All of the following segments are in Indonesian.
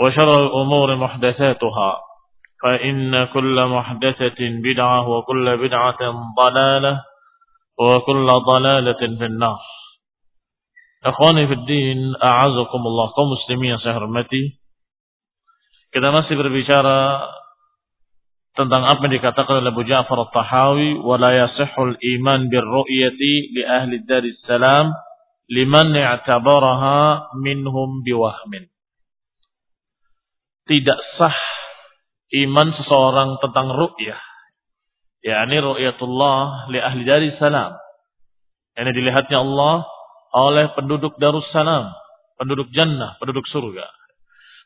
وشر الأمور محدثاتها فإن كل محدثة بدعة وكل بدعة ضلالة وكل ضلالة في النار Akhwani fi din, a'azakumullah kaum muslimin yang saya hormati. Kita masih berbicara tentang apa yang dikatakan oleh Abu Ja'far At-Tahawi wa la yasihhul iman birru'yati li ahli daris salam liman i'tabaraha minhum biwahmin. Tidak sah iman seseorang tentang ru'yah. yakni ru'yatullah li ahli salam. Ini dilihatnya Allah oleh penduduk Darussalam, penduduk jannah, penduduk surga.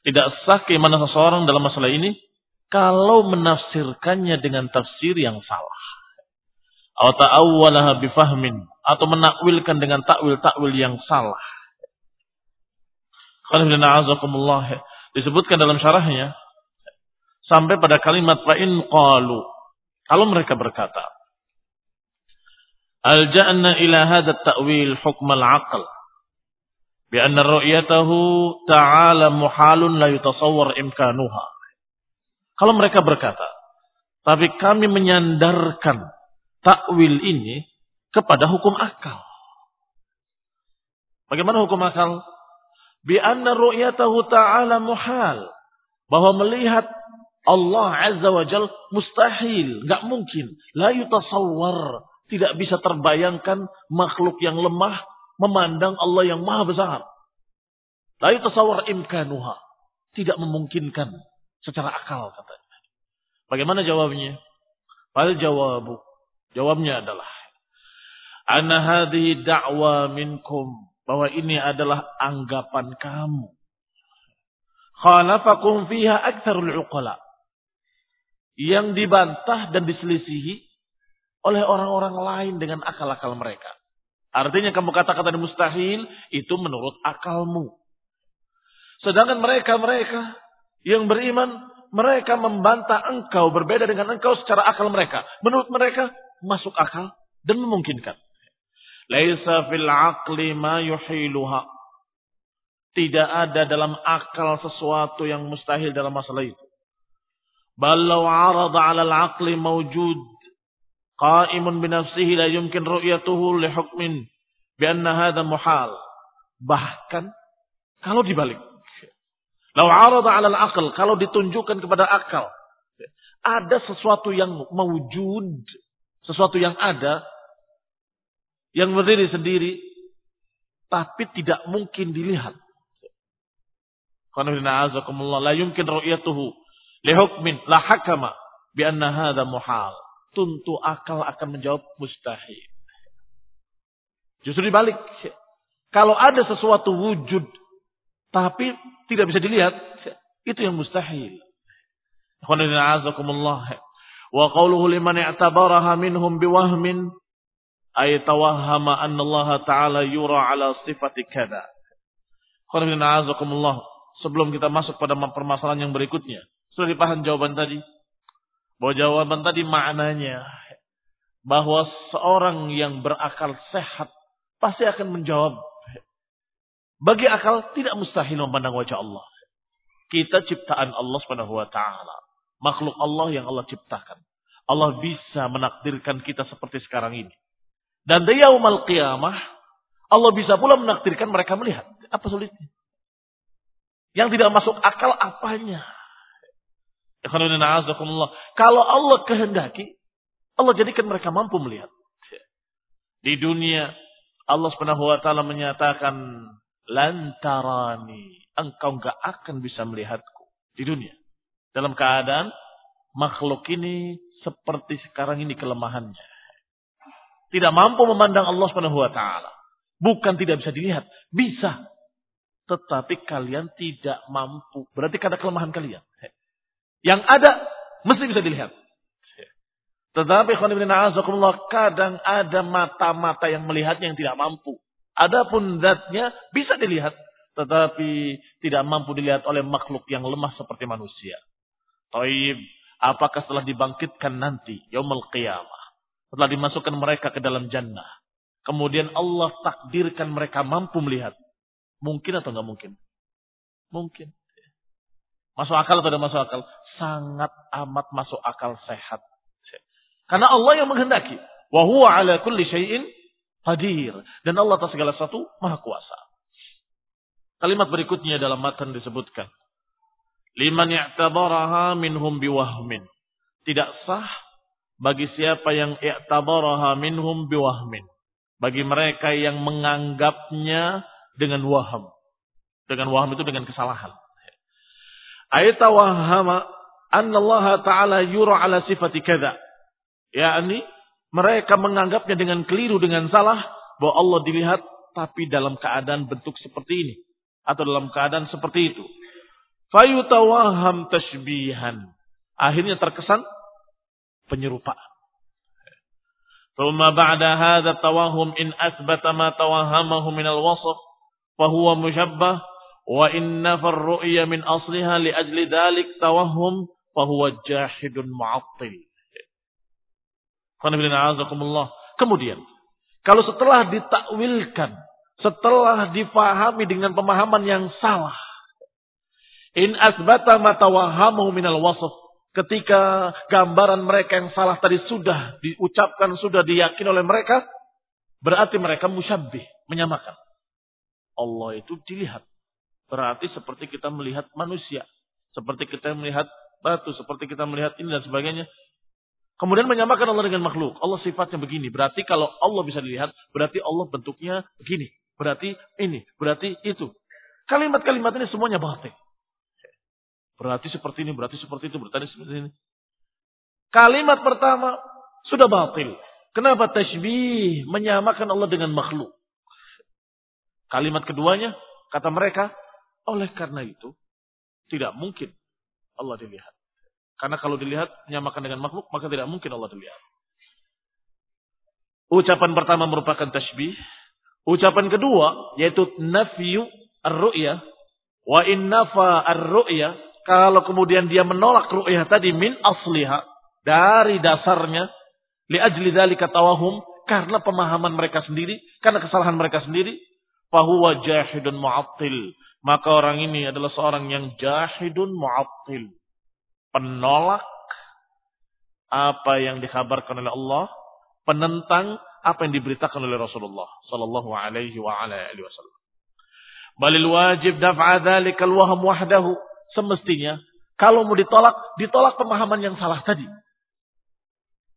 Tidak sah keimanan seseorang dalam masalah ini kalau menafsirkannya dengan tafsir yang salah. Atau bifahmin atau menakwilkan dengan takwil-takwil yang salah. Disebutkan dalam syarahnya sampai pada kalimat fa'in qalu kalau mereka berkata alja'na ila hadha at-ta'wil hukm al-aql bi anna ru'yatahu ta'ala muhalun la yutasawwar imkanuha kalau mereka berkata, tapi kami menyandarkan takwil ini kepada hukum akal. Bagaimana hukum akal? Bi anna ru'yatahu ta'ala muhal. Bahwa melihat Allah Azza wa Jal mustahil, nggak mungkin. La yutasawwar, tidak bisa terbayangkan makhluk yang lemah memandang Allah yang maha besar. La yutasawwar imkanuha, tidak memungkinkan secara akal katanya. Bagaimana jawabnya? Fal jawabu. Jawabnya adalah Ana hadhihi da'wa minkum bahwa ini adalah anggapan kamu. Khalafakum fiha aktsarul uqala. Yang dibantah dan diselisihi oleh orang-orang lain dengan akal-akal mereka. Artinya kamu kata-kata mustahil itu menurut akalmu. Sedangkan mereka-mereka yang beriman, mereka membantah engkau berbeda dengan engkau secara akal mereka. Menurut mereka masuk akal dan memungkinkan. Laisa fil aqli ma yuhiluha. Tidak ada dalam akal sesuatu yang mustahil dalam masalah itu. Balau arada 'ala al-aqli mawjud qa'imun bi nafsihi la yumkin ru'yatuhu li hukmin bi anna hadha muhal. Bahkan kalau dibalik Lau arada alal akal, kalau ditunjukkan kepada akal, ada sesuatu yang mewujud, sesuatu yang ada, yang berdiri sendiri, tapi tidak mungkin dilihat. La yumkin ru'yatuhu lihukmin la hakama bi anna hadha muhal. tentu akal akan menjawab mustahil. Justru dibalik. Kalau ada sesuatu wujud tapi tidak bisa dilihat, itu yang mustahil. Wa qawluhu liman i'tabaraha minhum biwahmin ay tawahhama anna Allah Ta'ala yura ala sifati kada. Sebelum kita masuk pada permasalahan yang berikutnya. Sudah dipaham jawaban tadi? Bahwa jawaban tadi maknanya bahwa seorang yang berakal sehat pasti akan menjawab. Bagi akal tidak mustahil memandang wajah Allah. Kita ciptaan Allah Subhanahu wa taala. Makhluk Allah yang Allah ciptakan. Allah bisa menakdirkan kita seperti sekarang ini. Dan di yaumal qiyamah, Allah bisa pula menakdirkan mereka melihat. Apa sulitnya? Yang tidak masuk akal apanya? Kalau Allah kehendaki, Allah jadikan mereka mampu melihat. Di dunia, Allah subhanahu wa ta'ala menyatakan, Lantarani, engkau gak akan bisa melihatku. Di dunia. Dalam keadaan, makhluk ini seperti sekarang ini kelemahannya. Tidak mampu memandang Allah Subhanahu wa taala. Bukan tidak bisa dilihat, bisa. Tetapi kalian tidak mampu. Berarti karena kelemahan kalian. Yang ada mesti bisa dilihat. Tetapi kadang ada mata-mata yang melihatnya yang tidak mampu. Adapun zatnya bisa dilihat. Tetapi tidak mampu dilihat oleh makhluk yang lemah seperti manusia. Taib Apakah setelah dibangkitkan nanti, yaumul qiyamah. Setelah dimasukkan mereka ke dalam jannah. Kemudian Allah takdirkan mereka mampu melihat. Mungkin atau nggak mungkin? Mungkin. Masuk akal atau tidak masuk akal? Sangat amat masuk akal sehat. Karena Allah yang menghendaki. Wahuwa ala kulli syai'in hadir. Dan Allah atas segala sesuatu maha kuasa. Kalimat berikutnya dalam matan disebutkan liman i'tabaraha minhum biwahmin. Tidak sah bagi siapa yang i'tabaraha minhum biwahmin. Bagi mereka yang menganggapnya dengan waham. Dengan waham itu dengan kesalahan. Ayatawahama anna Allah Ta'ala yura ala sifati kada. ini mereka menganggapnya dengan keliru, dengan salah. Bahwa Allah dilihat tapi dalam keadaan bentuk seperti ini. Atau dalam keadaan seperti itu. Fayutawaham tashbihan. Akhirnya terkesan penyerupaan. Thumma ba'da hadha tawahum in asbata ma tawahamahu min al-wasf fahuwa mushabbah wa in nafar min asliha li ajli dhalik tawahum fahuwa jahidun mu'attil. Kemudian, kalau setelah ditakwilkan, setelah difahami dengan pemahaman yang salah, in asbata ma tawahamu minal wasf, Ketika gambaran mereka yang salah tadi sudah diucapkan, sudah diyakini oleh mereka, berarti mereka musyabbih, menyamakan. Allah itu dilihat. Berarti seperti kita melihat manusia. Seperti kita melihat batu, seperti kita melihat ini dan sebagainya. Kemudian menyamakan Allah dengan makhluk. Allah sifatnya begini. Berarti kalau Allah bisa dilihat, berarti Allah bentuknya begini. Berarti ini, berarti itu. Kalimat-kalimat ini semuanya batil. Berarti seperti ini, berarti seperti itu, berarti seperti ini. Kalimat pertama sudah batil. Kenapa tashbih menyamakan Allah dengan makhluk? Kalimat keduanya kata mereka, oleh karena itu tidak mungkin Allah dilihat. Karena kalau dilihat menyamakan dengan makhluk, maka tidak mungkin Allah dilihat. Ucapan pertama merupakan tashbih. Ucapan kedua yaitu nafyu ar-ru'yah wa in nafa ar-ru'yah kalau kemudian dia menolak ru'yah tadi min asliha dari dasarnya li ajli dzalika tawahum karena pemahaman mereka sendiri, karena kesalahan mereka sendiri, fahuwa jahidun mu'attil. Maka orang ini adalah seorang yang jahidun mu'attil. Penolak apa yang dikabarkan oleh Allah, penentang apa yang diberitakan oleh Rasulullah sallallahu alaihi wa alihi wasallam. Balil wajib daf'a dzalikal waham wahdahu semestinya kalau mau ditolak, ditolak pemahaman yang salah tadi.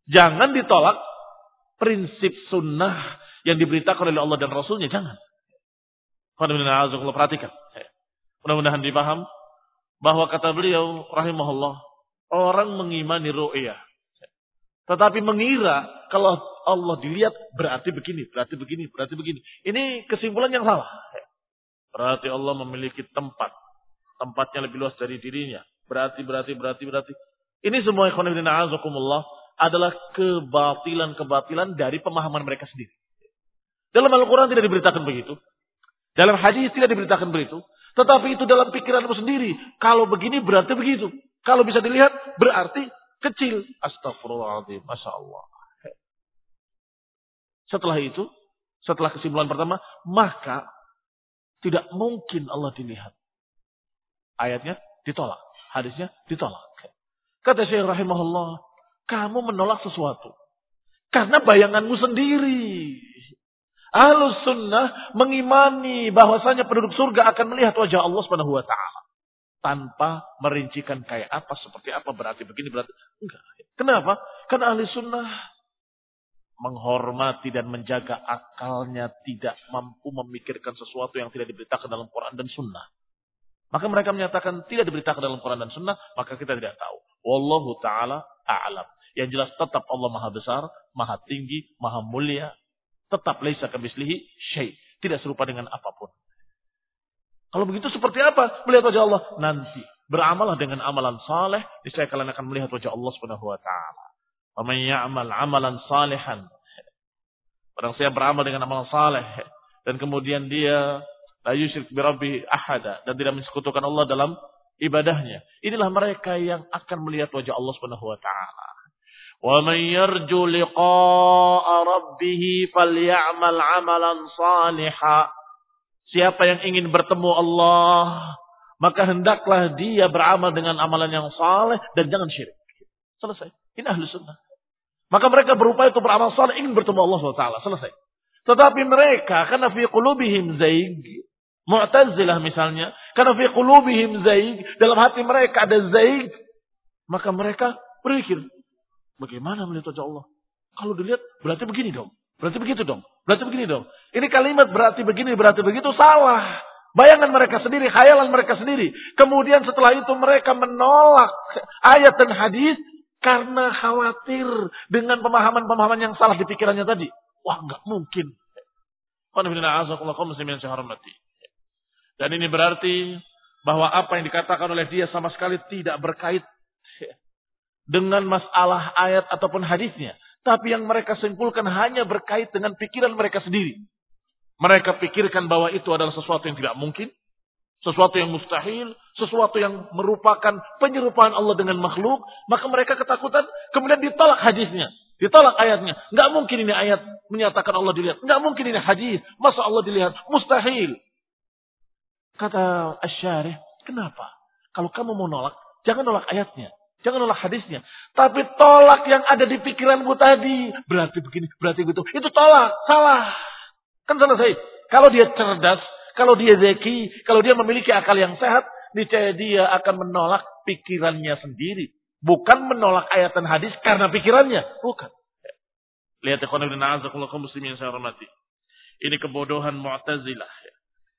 Jangan ditolak prinsip sunnah yang diberitakan oleh Allah dan Rasulnya. Jangan. Perhatikan. Mudah-mudahan dipaham bahwa kata beliau rahimahullah orang mengimani ru'yah. Tetapi mengira kalau Allah dilihat berarti begini, berarti begini, berarti begini. Ini kesimpulan yang salah. Berarti Allah memiliki tempat. Tempatnya lebih luas dari dirinya. Berarti, berarti, berarti, berarti. Ini semua ikhwanibina azakumullah adalah kebatilan-kebatilan dari pemahaman mereka sendiri. Dalam Al-Quran tidak diberitakan begitu. Dalam hadis tidak diberitakan begitu. Tetapi itu dalam pikiranmu sendiri. Kalau begini berarti begitu. Kalau bisa dilihat berarti Kecil. Astagfirullahaladzim. Masya Allah. Setelah itu, setelah kesimpulan pertama, maka tidak mungkin Allah dilihat. Ayatnya ditolak. Hadisnya ditolak. Kata Syekh rahimahullah, kamu menolak sesuatu. Karena bayanganmu sendiri. Ahlus sunnah mengimani bahwasanya penduduk surga akan melihat wajah Allah subhanahu tanpa merincikan kayak apa, seperti apa, berarti begini, berarti enggak. Kenapa? Karena ahli sunnah menghormati dan menjaga akalnya tidak mampu memikirkan sesuatu yang tidak diberitakan dalam Quran dan Sunnah. Maka mereka menyatakan tidak diberitakan dalam Quran dan Sunnah, maka kita tidak tahu. Wallahu ta'ala a'lam. Yang jelas tetap Allah maha besar, maha tinggi, maha mulia. Tetap laisa kamislihi syait. Tidak serupa dengan apa pun. Kalau begitu seperti apa melihat wajah Allah? Nanti beramalah dengan amalan saleh, niscaya kalian akan melihat wajah Allah Subhanahu wa taala. Wa man ya'mal amalan salihan. Orang saya beramal dengan amalan saleh dan kemudian dia la yusyrik bi rabbi ahada dan tidak mensekutukan Allah dalam ibadahnya. Inilah mereka yang akan melihat wajah Allah Subhanahu wa taala. Wa man yarju liqa'a rabbih falyamal 'amalan salihan. Siapa yang ingin bertemu Allah, maka hendaklah dia beramal dengan amalan yang saleh dan jangan syirik. Selesai. Ini ahli sunnah. Maka mereka berupaya untuk beramal saleh ingin bertemu Allah SWT. Selesai. Tetapi mereka karena fi qulubihim zaig, Mu'tazilah misalnya, karena fi qulubihim zaig, dalam hati mereka ada zaig, maka mereka berpikir, bagaimana melihat wajah Allah? Kalau dilihat berarti begini dong. Berarti begitu dong. Berarti begini dong. Ini kalimat berarti begini, berarti begitu. Salah. Bayangan mereka sendiri, khayalan mereka sendiri. Kemudian setelah itu mereka menolak ayat dan hadis karena khawatir dengan pemahaman-pemahaman yang salah di pikirannya tadi. Wah, nggak mungkin. Dan ini berarti bahwa apa yang dikatakan oleh dia sama sekali tidak berkait dengan masalah ayat ataupun hadisnya. Tapi yang mereka simpulkan hanya berkait dengan pikiran mereka sendiri. Mereka pikirkan bahwa itu adalah sesuatu yang tidak mungkin. Sesuatu yang mustahil. Sesuatu yang merupakan penyerupaan Allah dengan makhluk. Maka mereka ketakutan. Kemudian ditolak hadisnya. Ditolak ayatnya. Nggak mungkin ini ayat menyatakan Allah dilihat. Nggak mungkin ini hadis. Masa Allah dilihat? Mustahil. Kata Asyarih, kenapa? Kalau kamu mau nolak, jangan nolak ayatnya. Jangan nolak hadisnya. Tapi tolak yang ada di pikiranmu tadi. Berarti begini, berarti begitu. Itu tolak. Salah. Kan selesai. Kalau dia cerdas, kalau dia zeki, kalau dia memiliki akal yang sehat, niscaya dia akan menolak pikirannya sendiri. Bukan menolak ayat dan hadis karena pikirannya. Bukan. Lihat ya, muslimin yang saya hormati. Ini kebodohan Mu'tazilah.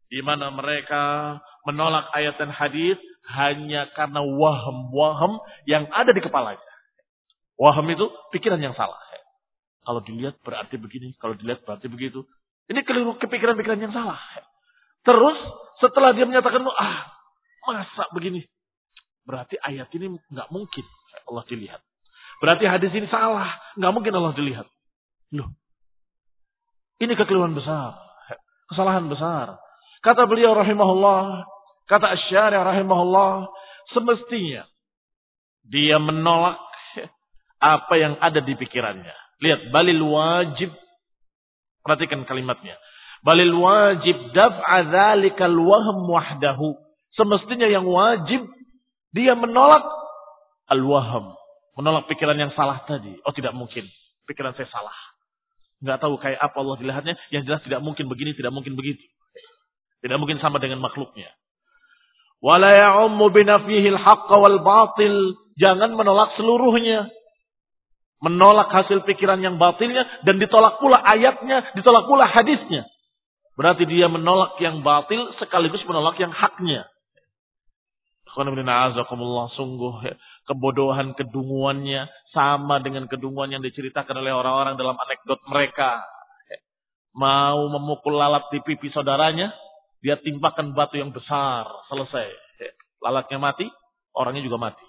Di mana mereka menolak ayat dan hadis hanya karena waham-waham yang ada di kepalanya. Waham itu pikiran yang salah. Kalau dilihat berarti begini, kalau dilihat berarti begitu. Ini keliru kepikiran-pikiran yang salah. Terus setelah dia menyatakan, ah masa begini. Berarti ayat ini nggak mungkin Allah dilihat. Berarti hadis ini salah, nggak mungkin Allah dilihat. Loh, ini kekeliruan besar, kesalahan besar. Kata beliau rahimahullah, Kata Asyari rahimahullah, semestinya dia menolak apa yang ada di pikirannya. Lihat, balil wajib. Perhatikan kalimatnya. Balil wajib daf'a dzalikal wahm wahdahu. Semestinya yang wajib dia menolak al-wahm. Menolak pikiran yang salah tadi. Oh tidak mungkin. Pikiran saya salah. Nggak tahu kayak apa Allah dilihatnya. Yang jelas tidak mungkin begini, tidak mungkin begitu. Tidak mungkin sama dengan makhluknya. Wal. Jangan menolak seluruhnya. Menolak hasil pikiran yang batilnya dan ditolak pula ayatnya, ditolak pula hadisnya. Berarti dia menolak yang batil sekaligus menolak yang haknya. Sungguh kebodohan kedunguannya sama dengan kedunguan yang diceritakan oleh orang-orang dalam anekdot mereka. Mau memukul lalat di pipi saudaranya, dia timpakan batu yang besar, selesai. Lalatnya mati, orangnya juga mati.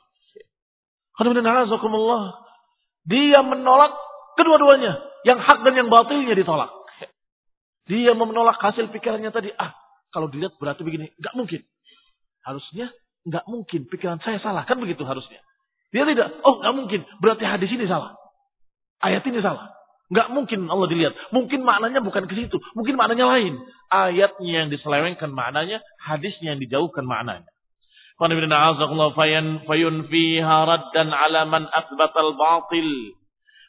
Dia menolak kedua-duanya. Yang hak dan yang batilnya ditolak. Dia menolak hasil pikirannya tadi. Ah, kalau dilihat berarti begini. Gak mungkin. Harusnya gak mungkin. Pikiran saya salah. Kan begitu harusnya. Dia tidak. Oh, nggak mungkin. Berarti hadis ini salah. Ayat ini salah. Nggak mungkin Allah dilihat. Mungkin maknanya bukan ke situ. Mungkin maknanya lain. Ayatnya yang diselewengkan maknanya, hadisnya yang dijauhkan maknanya. Fayun fiha raddan ala man asbatal batil.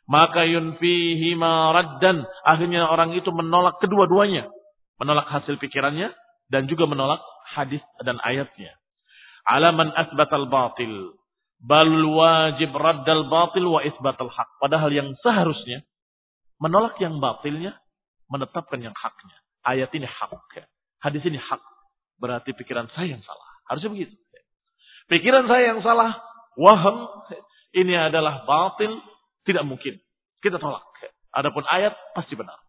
Maka yunfihi raddan. Akhirnya orang itu menolak kedua-duanya. Menolak hasil pikirannya. Dan juga menolak hadis dan ayatnya. Ala man asbatal batil bal wajib raddal batil wa isbatal haq. Padahal yang seharusnya menolak yang batilnya, menetapkan yang haknya. Ayat ini hak. Hadis ini hak. Berarti pikiran saya yang salah. Harusnya begitu. Pikiran saya yang salah, waham, ini adalah batil, tidak mungkin. Kita tolak. Adapun ayat pasti benar.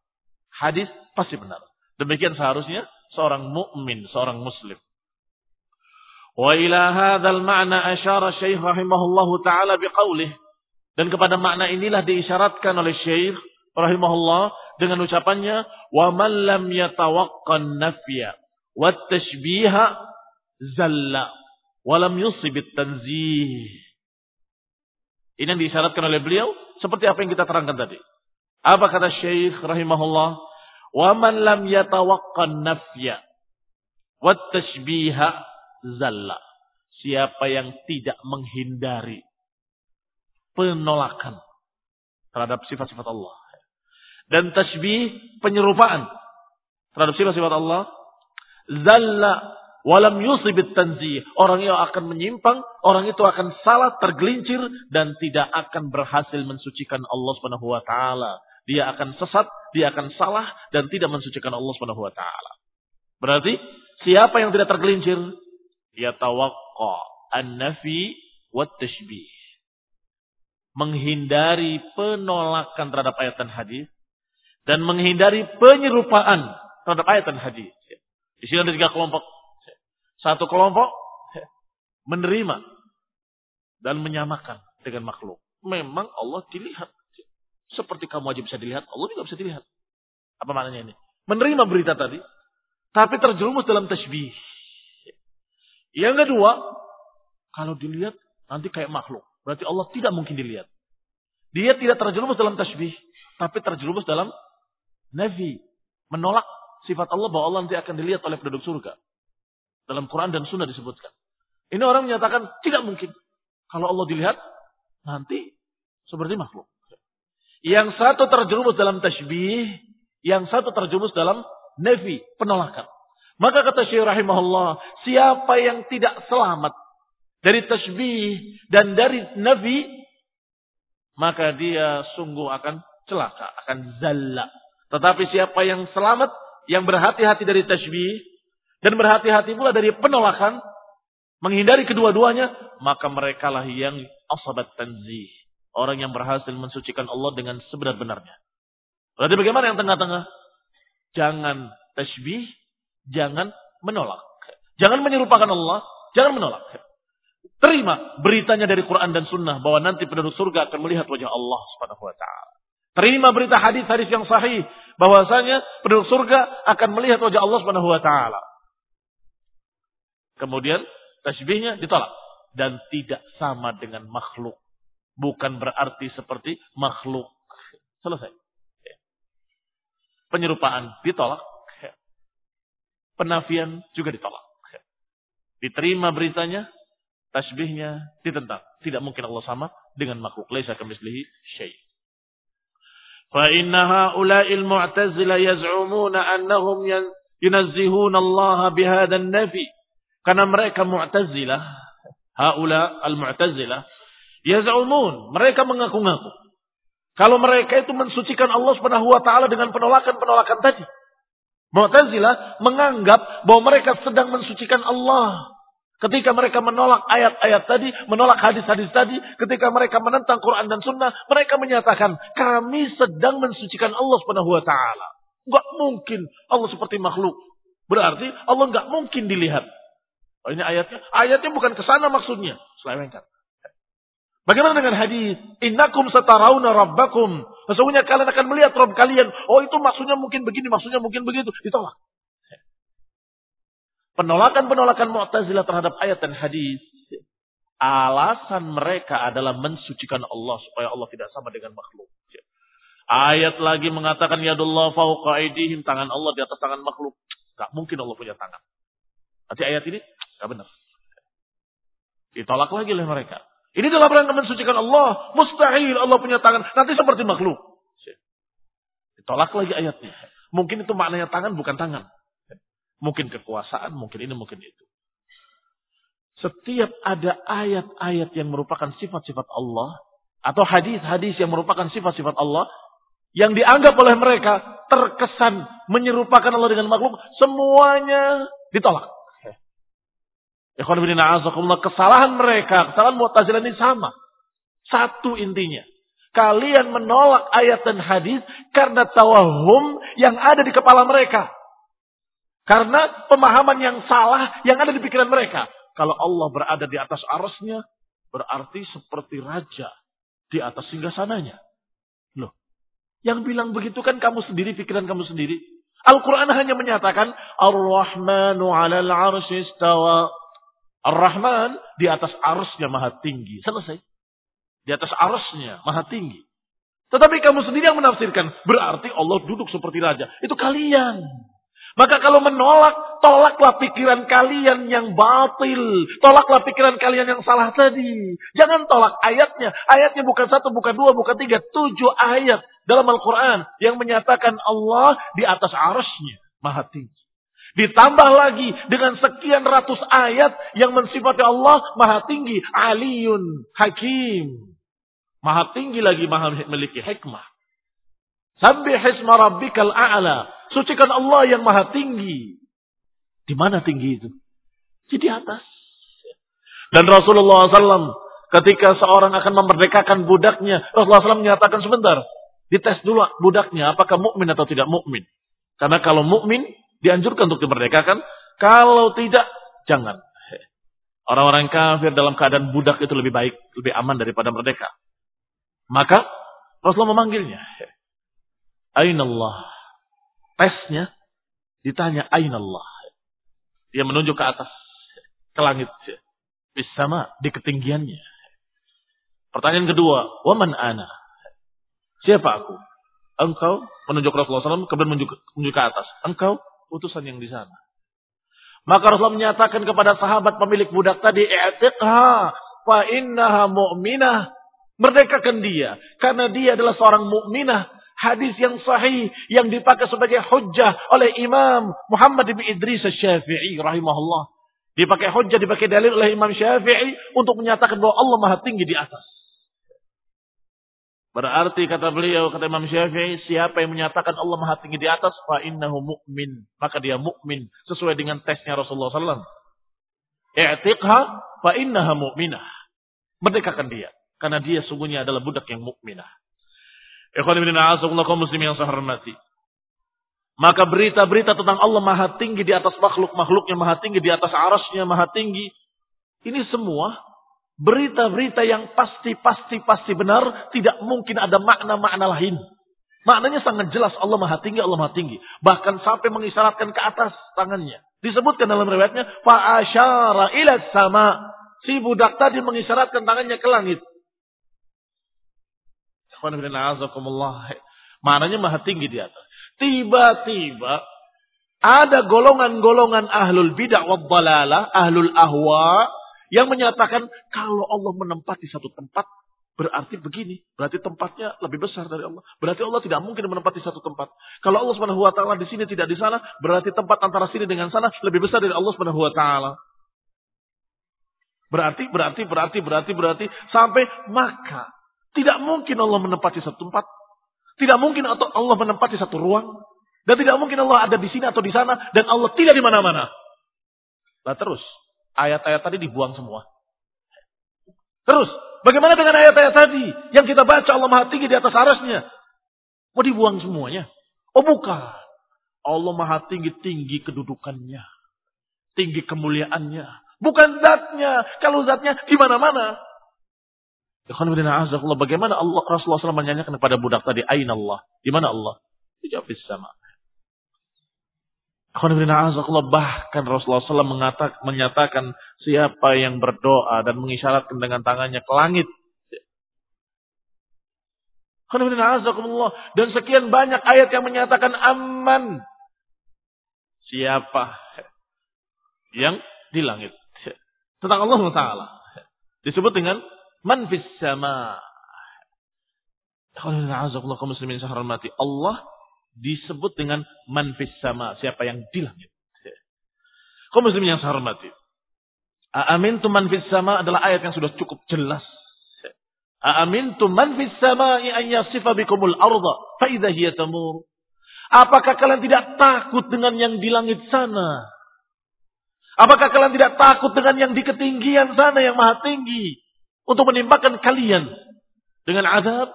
Hadis pasti benar. Demikian seharusnya seorang mukmin, seorang muslim. Wa ila hadzal ma'na asyara Syekh rahimahullahu taala biqaulih. Dan kepada makna inilah diisyaratkan oleh Syekh rahimahullah dengan ucapannya wa man lam yatawaqqan nafya wat tashbiha zalla wa lam yusib tanzih. Ini yang diisyaratkan oleh beliau seperti apa yang kita terangkan tadi. Apa kata Syekh rahimahullah? Wa man lam yatawaqqan nafya wat tashbiha zalla. Siapa yang tidak menghindari penolakan terhadap sifat-sifat Allah. Dan tasbih penyerupaan terhadap sifat-sifat Allah. Zalla walam yusibit tanzih. Orang itu akan menyimpang, orang itu akan salah, tergelincir dan tidak akan berhasil mensucikan Allah Subhanahu wa taala. Dia akan sesat, dia akan salah dan tidak mensucikan Allah Subhanahu wa taala. Berarti siapa yang tidak tergelincir yatawaqqa an-nafi wa tashbih. Menghindari penolakan terhadap ayat dan hadis dan menghindari penyerupaan terhadap ayat dan hadis. Di sini ada tiga kelompok. Satu kelompok menerima dan menyamakan dengan makhluk. Memang Allah dilihat. Seperti kamu aja bisa dilihat, Allah juga bisa dilihat. Apa maknanya ini? Menerima berita tadi, tapi terjerumus dalam tasbih. Yang kedua, kalau dilihat nanti kayak makhluk. Berarti Allah tidak mungkin dilihat. Dia tidak terjerumus dalam tasbih, tapi terjerumus dalam nafi. Menolak sifat Allah bahwa Allah nanti akan dilihat oleh penduduk surga. Dalam Quran dan Sunnah disebutkan. Ini orang menyatakan tidak mungkin. Kalau Allah dilihat, nanti seperti makhluk. Yang satu terjerumus dalam tasbih, yang satu terjerumus dalam nafi, penolakan. Maka kata Syekh rahimahullah, siapa yang tidak selamat dari tasbih dan dari nabi, maka dia sungguh akan celaka, akan zalla. Tetapi siapa yang selamat, yang berhati-hati dari tasbih, dan berhati-hati pula dari penolakan, menghindari kedua-duanya, maka mereka lah yang asabat tanzih. Orang yang berhasil mensucikan Allah dengan sebenar-benarnya. Berarti bagaimana yang tengah-tengah? Jangan tasbih, jangan menolak. Jangan menyerupakan Allah, jangan menolak. Terima beritanya dari Quran dan Sunnah bahwa nanti penduduk surga akan melihat wajah Allah Subhanahu wa taala. Terima berita hadis-hadis yang sahih bahwasanya penduduk surga akan melihat wajah Allah Subhanahu wa taala. Kemudian tasbihnya ditolak dan tidak sama dengan makhluk. Bukan berarti seperti makhluk. Selesai. Penyerupaan ditolak penafian juga ditolak. Diterima beritanya, tasbihnya ditentang. Tidak mungkin Allah sama dengan makhluk. Laisa kamislihi syai'. Inna haula'il mu'tazila yaz'umuna annahum yunazzihuna Allah bihadha nafi Karena mereka mu'tazilah, haula al-mu'tazilah, yaz'umun, mereka mengaku-ngaku. Kalau mereka itu mensucikan Allah Subhanahu wa taala dengan penolakan-penolakan tadi. Mu'tazilah menganggap bahwa mereka sedang mensucikan Allah. Ketika mereka menolak ayat-ayat tadi, menolak hadis-hadis tadi, ketika mereka menentang Quran dan Sunnah, mereka menyatakan kami sedang mensucikan Allah Subhanahu Wa Taala. Gak mungkin Allah seperti makhluk. Berarti Allah nggak mungkin dilihat. Oh, ini ayatnya. Ayatnya bukan ke sana maksudnya. Selewengkan. Bagaimana dengan hadis? Innakum satarauna rabbakum. Sesungguhnya kalian akan melihat Rabb kalian. Oh itu maksudnya mungkin begini, maksudnya mungkin begitu. Ditolak. Penolakan-penolakan Mu'tazilah terhadap ayat dan hadis. Alasan mereka adalah mensucikan Allah supaya Allah tidak sama dengan makhluk. Ayat lagi mengatakan yadullah fauqa aidihim tangan Allah di atas tangan makhluk. Gak mungkin Allah punya tangan. Nanti ayat ini gak benar. Ditolak lagi oleh mereka. Ini dalam rangka mensucikan Allah. Mustahil Allah punya tangan. Nanti seperti makhluk. Ditolak lagi ayatnya. Mungkin itu maknanya tangan bukan tangan. Mungkin kekuasaan, mungkin ini, mungkin itu. Setiap ada ayat-ayat yang merupakan sifat-sifat Allah. Atau hadis-hadis yang merupakan sifat-sifat Allah. Yang dianggap oleh mereka terkesan menyerupakan Allah dengan makhluk. Semuanya ditolak. Kesalahan mereka, kesalahan Mu'tazilah ini sama. Satu intinya. Kalian menolak ayat dan hadis karena tawahum yang ada di kepala mereka. Karena pemahaman yang salah yang ada di pikiran mereka. Kalau Allah berada di atas arusnya, berarti seperti raja di atas singgasananya. Loh, yang bilang begitu kan kamu sendiri, pikiran kamu sendiri. Al-Quran hanya menyatakan, Ar-Rahmanu alal arshi istawa. Ar-Rahman di atas arusnya maha tinggi. Selesai. Di atas arusnya maha tinggi. Tetapi kamu sendiri yang menafsirkan. Berarti Allah duduk seperti raja. Itu kalian. Maka kalau menolak, tolaklah pikiran kalian yang batil. Tolaklah pikiran kalian yang salah tadi. Jangan tolak ayatnya. Ayatnya bukan satu, bukan dua, bukan tiga. Tujuh ayat dalam Al-Quran yang menyatakan Allah di atas arusnya. Maha tinggi. Ditambah lagi dengan sekian ratus ayat yang mensifati Allah maha tinggi. Aliyun hakim. Maha tinggi lagi maha memiliki hikmah. Sambil hisma rabbikal a'la. Sucikan Allah yang maha tinggi. Di mana tinggi itu? Di atas. Dan Rasulullah SAW ketika seorang akan memerdekakan budaknya, Rasulullah SAW menyatakan sebentar, dites dulu budaknya apakah mukmin atau tidak mukmin. Karena kalau mukmin Dianjurkan untuk dimerdekakan. Kalau tidak, jangan. Orang-orang kafir dalam keadaan budak itu lebih baik, lebih aman daripada merdeka. Maka Rasulullah memanggilnya. Ainallah. Tesnya ditanya Ainallah. Dia menunjuk ke atas, ke langit. Bisama di ketinggiannya. Pertanyaan kedua, waman ana? Siapa aku? Engkau menunjuk Rasulullah SAW, kemudian menunjuk, menunjuk ke atas. Engkau utusan yang di sana. Maka Rasulullah menyatakan kepada sahabat pemilik budak tadi, "I'tiqha fa innaha mu'minah." Merdekakan dia karena dia adalah seorang mukminah. Hadis yang sahih yang dipakai sebagai hujjah oleh Imam Muhammad bin Idris Syafi'i rahimahullah. Dipakai hujjah, dipakai dalil oleh Imam Syafi'i untuk menyatakan bahwa Allah Maha tinggi di atas. Berarti kata beliau, kata Imam Syafi'i, siapa yang menyatakan Allah Maha Tinggi di atas, fa innahu mu'min. Maka dia mukmin sesuai dengan tesnya Rasulullah SAW. I'tiqha fa innaha mu'minah. Merdekakan dia. Karena dia sungguhnya adalah budak yang mukminah. Ikhwan ibn a'azakullah kaum muslim yang saya hormati. Maka berita-berita tentang Allah maha tinggi di atas makhluk-makhluknya maha tinggi di atas arasnya maha tinggi. Ini semua Berita-berita yang pasti-pasti-pasti benar, tidak mungkin ada makna-makna lain. Maknanya sangat jelas Allah Maha Tinggi, Allah Maha Tinggi. Bahkan sampai mengisyaratkan ke atas tangannya. Disebutkan dalam riwayatnya, fa'asyara ila sama. Si budak tadi mengisyaratkan tangannya ke langit. Maknanya Maha Tinggi di atas. Tiba-tiba ada golongan-golongan ahlul bid'ah wa ahlul ahwa, yang menyatakan kalau Allah menempati satu tempat berarti begini, berarti tempatnya lebih besar dari Allah. Berarti Allah tidak mungkin menempati satu tempat. Kalau Allah Subhanahu wa taala di sini tidak di sana, berarti tempat antara sini dengan sana lebih besar dari Allah Subhanahu wa taala. Berarti berarti berarti berarti berarti sampai maka tidak mungkin Allah menempati satu tempat. Tidak mungkin atau Allah menempati satu ruang dan tidak mungkin Allah ada di sini atau di sana dan Allah tidak di mana-mana. Lah terus Ayat-ayat tadi dibuang semua. Terus, bagaimana dengan ayat-ayat tadi yang kita baca Allah Maha Tinggi di atas arasnya? Mau dibuang semuanya? Oh bukan. Allah Maha Tinggi tinggi kedudukannya, tinggi kemuliaannya. Bukan zatnya. Kalau zatnya di mana-mana. Bagaimana Allah Rasulullah SAW menyanyikan kepada budak tadi, Aina Allah? Di mana Allah? Dijawab sama. Bahkan Rasulullah SAW mengatakan, menyatakan siapa yang berdoa dan mengisyaratkan dengan tangannya ke langit. Dan sekian banyak ayat yang menyatakan aman. Siapa yang di langit. Tentang Allah Taala. Disebut dengan man fis sama. Allah disebut dengan man fis sama, siapa yang di langit. Kaum muslimin yang saya hormati. Amin tu man fis sama adalah ayat yang sudah cukup jelas. Amin tu man fis sama an yasifa bikumul arda fa tamur. Apakah kalian tidak takut dengan yang di langit sana? Apakah kalian tidak takut dengan yang di ketinggian sana yang maha tinggi untuk menimpakan kalian dengan azab?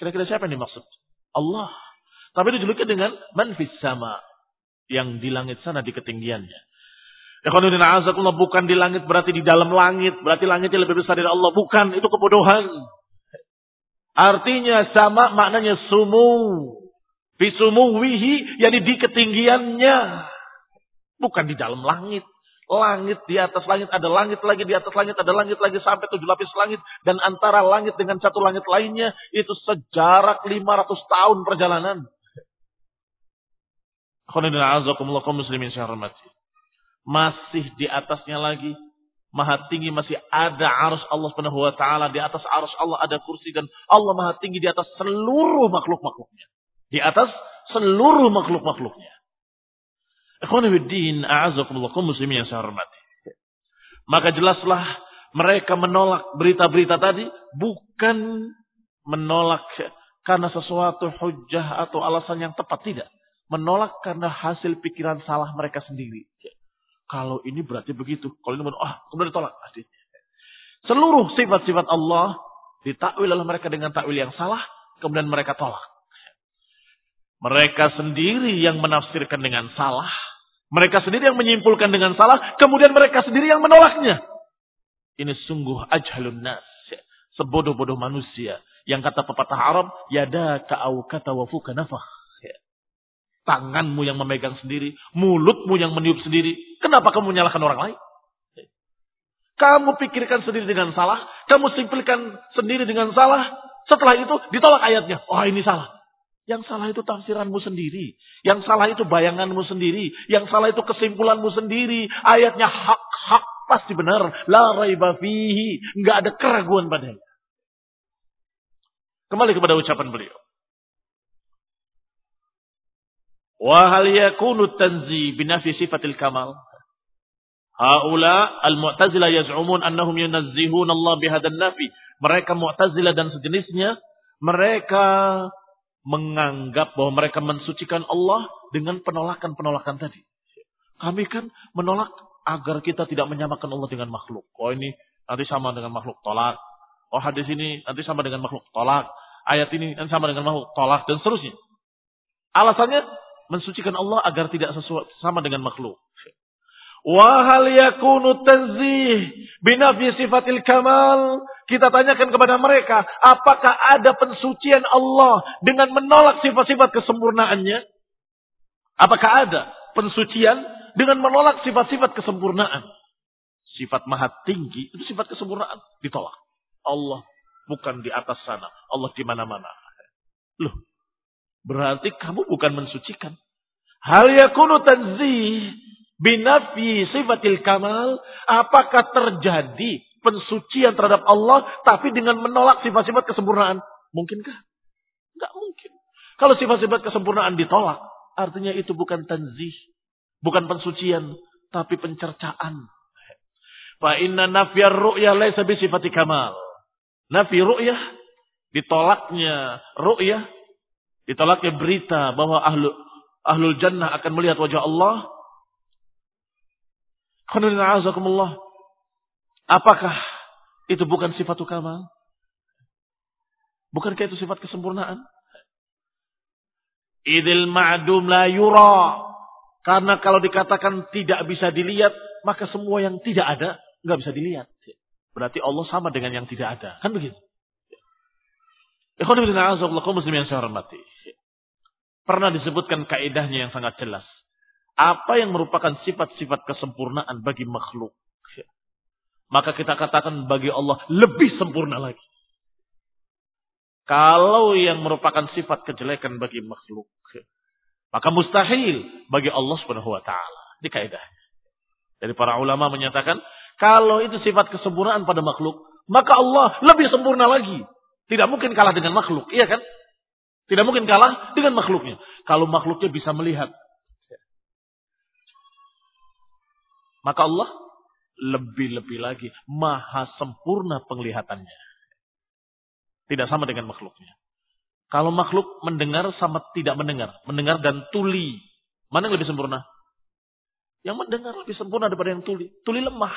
Kira-kira siapa yang dimaksud? Allah. Tapi dijuluki dengan manfis sama. Yang di langit sana di ketinggiannya. Ikhwanuddin azakullah bukan di langit berarti di dalam langit. Berarti langitnya lebih besar dari Allah. Bukan, itu kebodohan. Artinya sama maknanya sumu. Bisumuwihi, yani di ketinggiannya. Bukan di dalam langit. Langit di atas langit, ada langit lagi di atas langit, ada langit lagi sampai tujuh lapis langit. Dan antara langit dengan satu langit lainnya, itu sejarak 500 tahun perjalanan. muslimin Masih di atasnya lagi. Maha tinggi masih ada arus Allah subhanahu wa ta'ala. Di atas arus Allah ada kursi. Dan Allah maha tinggi di atas seluruh makhluk-makhluknya. Di atas seluruh makhluk-makhluknya. Ikhwanibuddin a'azakumullah muslimin yang saya hormati. Maka jelaslah mereka menolak berita-berita tadi bukan menolak karena sesuatu hujah atau alasan yang tepat tidak. Menolak karena hasil pikiran salah mereka sendiri. Kalau ini berarti begitu. Kalau ini ah, kemudian ditolak. Seluruh sifat-sifat Allah ditakwil oleh mereka dengan takwil yang salah, kemudian mereka tolak. Mereka sendiri yang menafsirkan dengan salah, mereka sendiri yang menyimpulkan dengan salah, kemudian mereka sendiri yang menolaknya. Ini sungguh ajhalun nas, sebodoh-bodoh manusia. Yang kata pepatah Arab, yada ka'au kata wafuka nafah tanganmu yang memegang sendiri, mulutmu yang meniup sendiri. Kenapa kamu menyalahkan orang lain? Kamu pikirkan sendiri dengan salah, kamu simpulkan sendiri dengan salah. Setelah itu ditolak ayatnya. Oh ini salah. Yang salah itu tafsiranmu sendiri. Yang salah itu bayanganmu sendiri. Yang salah itu kesimpulanmu sendiri. Ayatnya hak-hak pasti benar. La raiba fihi. Nggak ada keraguan padanya. Kembali kepada ucapan beliau. Wa hal yakunu tanzi binafi sifatil kamal? Haula al-mu'tazila yaz'umun annahum yunazzihun Allah bihadan nafi. Mereka mu'tazila dan sejenisnya, mereka menganggap bahwa mereka mensucikan Allah dengan penolakan-penolakan tadi. Kami kan menolak agar kita tidak menyamakan Allah dengan makhluk. Oh ini nanti sama dengan makhluk, tolak. Oh hadis ini nanti sama dengan makhluk, tolak. Ayat ini nanti sama dengan makhluk, tolak. Dan seterusnya. Alasannya mensucikan Allah agar tidak sesuai sama dengan makhluk. Wa hal yakunu tanzih binafi sifatil kamal? Kita tanyakan kepada mereka, apakah ada pensucian Allah dengan menolak sifat-sifat kesempurnaannya? Apakah ada pensucian dengan menolak sifat-sifat kesempurnaan? Sifat maha tinggi itu sifat kesempurnaan ditolak. Allah bukan di atas sana, Allah di mana-mana. Loh, Berarti kamu bukan mensucikan. Hal yakunu tanzih binafi sifatil kamal. Apakah terjadi pensucian terhadap Allah tapi dengan menolak sifat-sifat kesempurnaan? Mungkinkah? Enggak mungkin. Kalau sifat-sifat kesempurnaan ditolak, artinya itu bukan tanzih, bukan pensucian, tapi pencercaan. Fa inna nafyar ru'yah laisa bi sifati kamal. Nafi ru'yah ditolaknya ru'yah Ditolaknya berita bahwa ahlu, ahlul jannah akan melihat wajah Allah. Apakah itu bukan sifat kamal? Bukankah itu sifat kesempurnaan? Idil ma'dum la yura. Karena kalau dikatakan tidak bisa dilihat, maka semua yang tidak ada nggak bisa dilihat. Berarti Allah sama dengan yang tidak ada. Kan begitu? muslim yang saya hormati. Pernah disebutkan kaidahnya yang sangat jelas. Apa yang merupakan sifat-sifat kesempurnaan bagi makhluk. Maka kita katakan bagi Allah lebih sempurna lagi. Kalau yang merupakan sifat kejelekan bagi makhluk. Maka mustahil bagi Allah subhanahu wa ta'ala. Ini kaidahnya. Dari para ulama menyatakan. Kalau itu sifat kesempurnaan pada makhluk. Maka Allah lebih sempurna lagi. Tidak mungkin kalah dengan makhluk, iya kan? Tidak mungkin kalah dengan makhluknya. Kalau makhluknya bisa melihat. Maka Allah lebih-lebih lagi maha sempurna penglihatannya. Tidak sama dengan makhluknya. Kalau makhluk mendengar sama tidak mendengar. Mendengar dan tuli. Mana yang lebih sempurna? Yang mendengar lebih sempurna daripada yang tuli. Tuli lemah.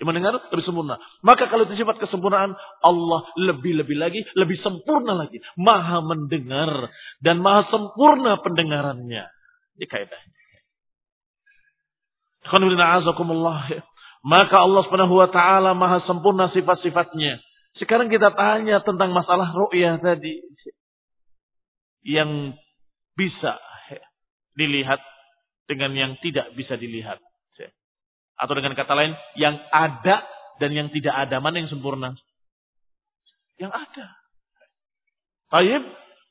Yang mendengar lebih sempurna. Maka kalau itu sifat kesempurnaan, Allah lebih-lebih lagi, lebih sempurna lagi. Maha mendengar dan maha sempurna pendengarannya. Ini kaidahnya. Maka Allah subhanahu wa ta'ala maha sempurna sifat-sifatnya. Sekarang kita tanya tentang masalah ru'yah tadi. Yang bisa dilihat dengan yang tidak bisa dilihat. Atau dengan kata lain, yang ada dan yang tidak ada. Mana yang sempurna? Yang ada. Taib.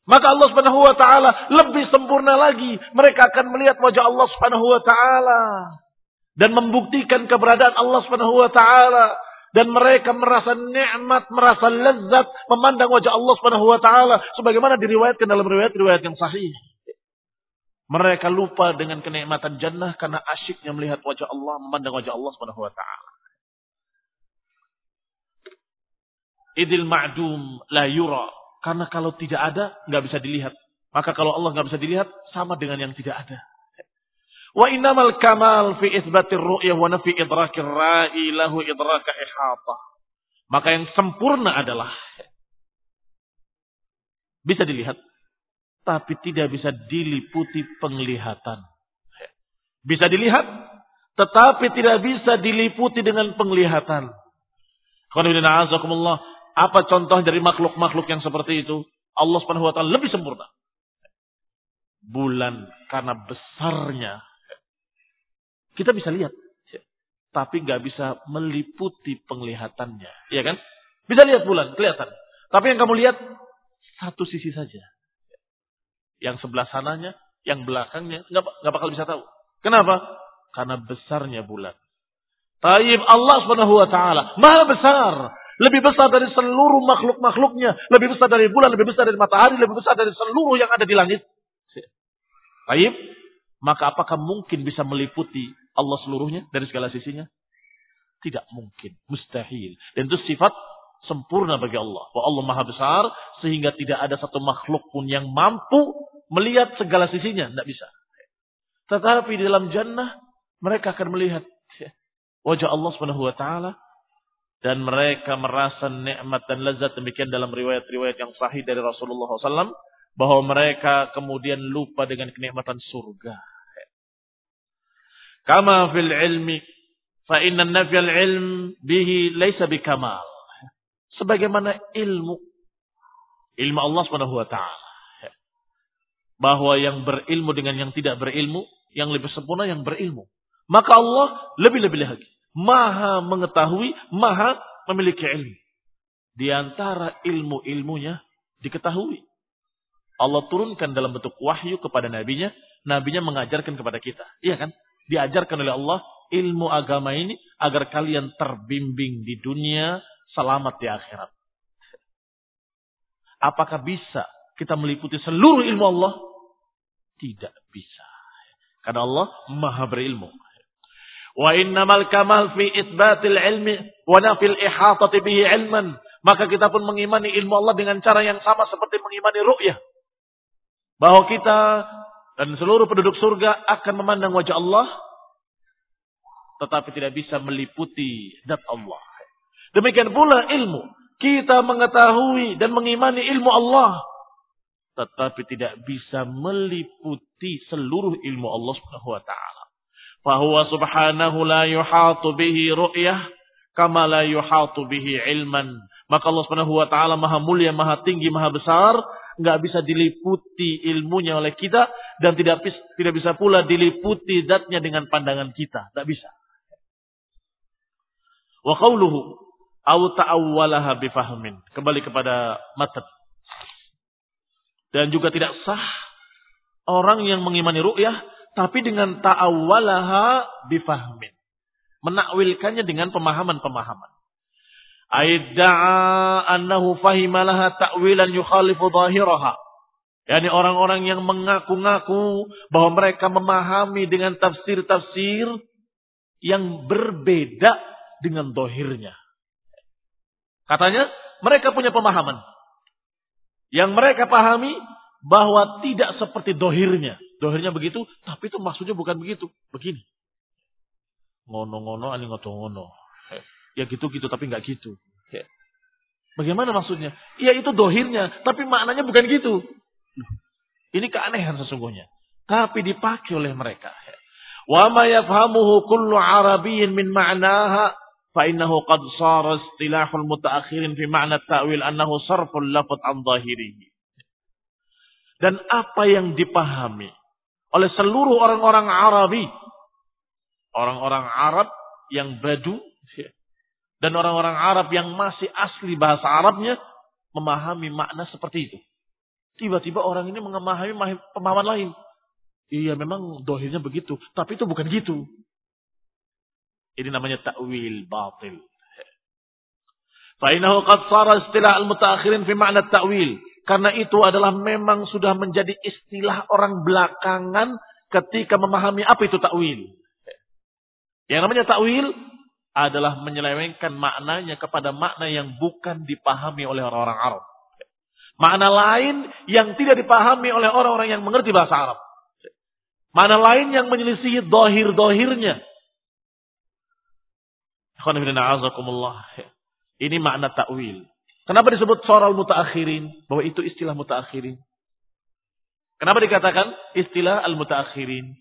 Maka Allah subhanahu wa ta'ala lebih sempurna lagi. Mereka akan melihat wajah Allah subhanahu wa ta'ala. Dan membuktikan keberadaan Allah subhanahu wa ta'ala. Dan mereka merasa nikmat, merasa lezat memandang wajah Allah subhanahu wa ta'ala. Sebagaimana diriwayatkan dalam riwayat-riwayat yang sahih. Mereka lupa dengan kenikmatan jannah karena asyiknya melihat wajah Allah, memandang wajah Allah Subhanahu wa taala. Idil ma'dum la yura. Karena kalau tidak ada, nggak bisa dilihat. Maka kalau Allah nggak bisa dilihat, sama dengan yang tidak ada. Wa innamal kamal fi isbatir ru'yah wa nafi idrakir ra'i lahu idraka ihata. Maka yang sempurna adalah bisa dilihat tapi tidak bisa diliputi penglihatan. Bisa dilihat, tetapi tidak bisa diliputi dengan penglihatan. Apa contoh dari makhluk-makhluk yang seperti itu? Allah Subhanahu wa taala lebih sempurna. Bulan karena besarnya. Kita bisa lihat, tapi nggak bisa meliputi penglihatannya, iya kan? Bisa lihat bulan, kelihatan. Tapi yang kamu lihat satu sisi saja yang sebelah sananya, yang belakangnya, nggak bakal bisa tahu. Kenapa? Karena besarnya bulan. Taib Allah subhanahu wa ta'ala. Maha besar. Lebih besar dari seluruh makhluk-makhluknya. Lebih besar dari bulan, lebih besar dari matahari, lebih besar dari seluruh yang ada di langit. Taib. Maka apakah mungkin bisa meliputi Allah seluruhnya dari segala sisinya? Tidak mungkin. Mustahil. Dan itu sifat sempurna bagi Allah. Bahwa Allah maha besar sehingga tidak ada satu makhluk pun yang mampu melihat segala sisinya. Tidak bisa. Tetapi di dalam jannah mereka akan melihat wajah Allah subhanahu wa ta'ala. Dan mereka merasa nikmat dan lezat demikian dalam riwayat-riwayat yang sahih dari Rasulullah SAW. Bahwa mereka kemudian lupa dengan kenikmatan surga. Kama fil ilmi. Fa inna nafiyal ilm bihi laysa bikamal. Sebagaimana ilmu. Ilmu Allah subhanahu wa ta'ala bahwa yang berilmu dengan yang tidak berilmu, yang lebih sempurna yang berilmu. Maka Allah lebih-lebih lagi. Maha mengetahui, maha memiliki ilmu. Di antara ilmu-ilmunya diketahui. Allah turunkan dalam bentuk wahyu kepada nabinya, nabinya mengajarkan kepada kita. Iya kan? Diajarkan oleh Allah ilmu agama ini agar kalian terbimbing di dunia, selamat di akhirat. Apakah bisa kita meliputi seluruh ilmu Allah? Tidak bisa. Karena Allah maha berilmu. Wa innamal kamal fi isbatil ilmi wa nafil ihatati bihi ilman. Maka kita pun mengimani ilmu Allah dengan cara yang sama seperti mengimani ru'yah. Bahwa kita dan seluruh penduduk surga akan memandang wajah Allah. tetapi tidak bisa meliputi zat Allah. Demikian pula ilmu. Kita mengetahui dan mengimani ilmu Allah, tetapi tidak bisa meliputi seluruh ilmu Allah Subhanahu wa taala. Fahuwa subhanahu la yuhatu bihi ru'yah kama la yuhatu bihi ilman. Maka Allah Subhanahu wa taala Maha mulia, Maha tinggi, Maha besar, nggak bisa diliputi ilmunya oleh kita dan tidak tidak bisa pula diliputi zatnya dengan pandangan kita, tidak bisa. Wa qauluhu aw ta'awwalaha bifahmin. Kembali kepada matan. Dan juga tidak sah orang yang mengimani ru'yah tapi dengan ta'awwalaha bifahmin. Menakwilkannya dengan pemahaman-pemahaman. Aidda'a annahu fahimalaha ta'wilan yukhalifu zahiraha. Yani orang-orang yang mengaku-ngaku bahwa mereka memahami dengan tafsir-tafsir yang berbeda dengan dohirnya. Katanya mereka punya pemahaman. Yang mereka pahami bahwa tidak seperti dohirnya. Dohirnya begitu, tapi itu maksudnya bukan begitu. Begini. Ngono-ngono, ani ngono-ngono. Ya gitu-gitu tapi nggak gitu. Ya. Bagaimana maksudnya? Ya itu dohirnya, tapi maknanya bukan gitu. Ini keanehan sesungguhnya. Tapi dipakai oleh mereka. Wa ma yafhamuhu kullu arabiyyin min ma'naha fa innahu qad sara istilahul mutaakhirin fi ma'na ta'wil annahu sarful lafaz an zahirihi. Dan apa yang dipahami oleh seluruh orang-orang Arabi, orang-orang Arab yang badu dan orang-orang Arab yang masih asli bahasa Arabnya memahami makna seperti itu. Tiba-tiba orang ini memahami pemahaman lain. Iya memang dohirnya begitu. Tapi itu bukan gitu. Ini namanya ta'wil batil. Fa'inahu qad sara istilah al-mutaakhirin fi makna ta'wil. Karena itu adalah memang sudah menjadi istilah orang belakangan ketika memahami apa itu ta'wil. Yang namanya ta'wil adalah menyelewengkan maknanya kepada makna yang bukan dipahami oleh orang-orang Arab. Makna lain yang tidak dipahami oleh orang-orang yang mengerti bahasa Arab. Makna lain yang menyelisihi dohir-dohirnya. Ini makna takwil. Kenapa disebut soral mutaakhirin? Bahwa itu istilah mutaakhirin. Kenapa dikatakan istilah al-mutaakhirin?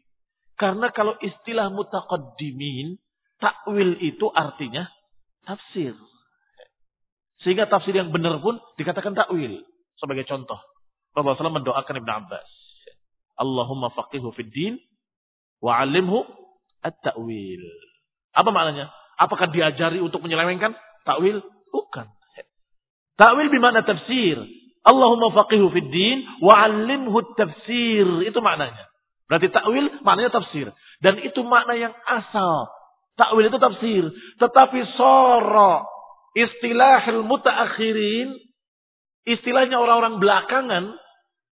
Karena kalau istilah mutaqaddimin Takwil itu artinya tafsir. Sehingga tafsir yang benar pun dikatakan takwil. Sebagai contoh. Rasulullah mendoakan Ibn Abbas. Allahumma faqihu fid din wa at-ta'wil. Apa maknanya? Apakah diajari untuk menyelewengkan takwil? Bukan. Takwil bimana tafsir. Allahumma faqihu fid din wa tafsir. Itu maknanya. Berarti takwil maknanya tafsir. Dan itu makna yang asal Takwil itu tafsir. Tetapi soro istilah mutaakhirin, istilahnya orang-orang belakangan,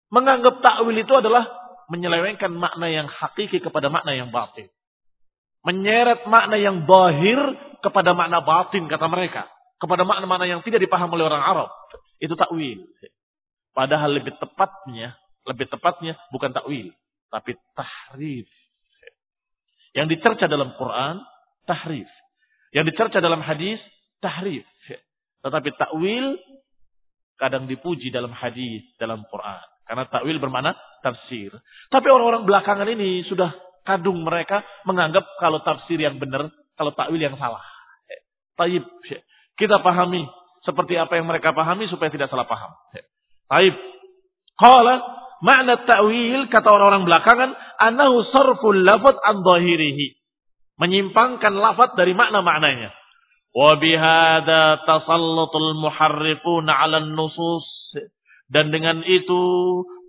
menganggap takwil itu adalah menyelewengkan makna yang hakiki kepada makna yang batin. Menyeret makna yang bahir kepada makna batin kata mereka. Kepada makna-makna yang tidak dipaham oleh orang Arab. Itu takwil. Padahal lebih tepatnya, lebih tepatnya bukan takwil, tapi tahrif. Yang dicerca dalam Quran tahrif. Yang dicerca dalam hadis tahrif. Tetapi takwil kadang dipuji dalam hadis, dalam Quran. Karena takwil bermakna tafsir. Tapi orang-orang belakangan ini sudah kadung mereka menganggap kalau tafsir yang benar, kalau takwil yang salah. Taib. Kita pahami seperti apa yang mereka pahami supaya tidak salah paham. Taib. Qala makna ta'wil kata orang-orang belakangan anahu sarful lafad an menyimpangkan lafaz dari makna-maknanya. Wa bihadza tasallutul muharrifun 'ala nusus dan dengan itu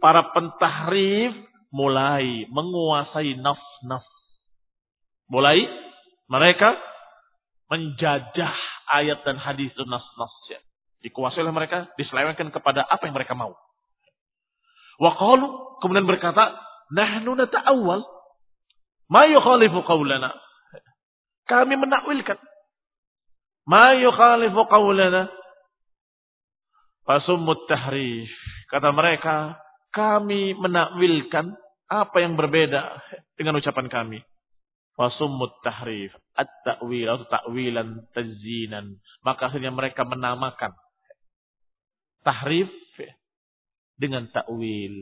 para pentahrif mulai menguasai nafs-nafs. Mulai mereka menjajah ayat dan hadis dan nas-nas ya. Dikuasai oleh mereka, diselewengkan kepada apa yang mereka mau. Wa kemudian berkata, "Nahnu nata'awwal ma yukhalifu qawlana." Kami menakwilkan. Ma yukhalifu qawlana. Fasumut tahrif. Kata mereka, kami menakwilkan apa yang berbeda dengan ucapan kami. Fasummut tahrif. At-ta'wil atau ta'wilan tazinan. Maka akhirnya mereka menamakan tahrif dengan ta'wil.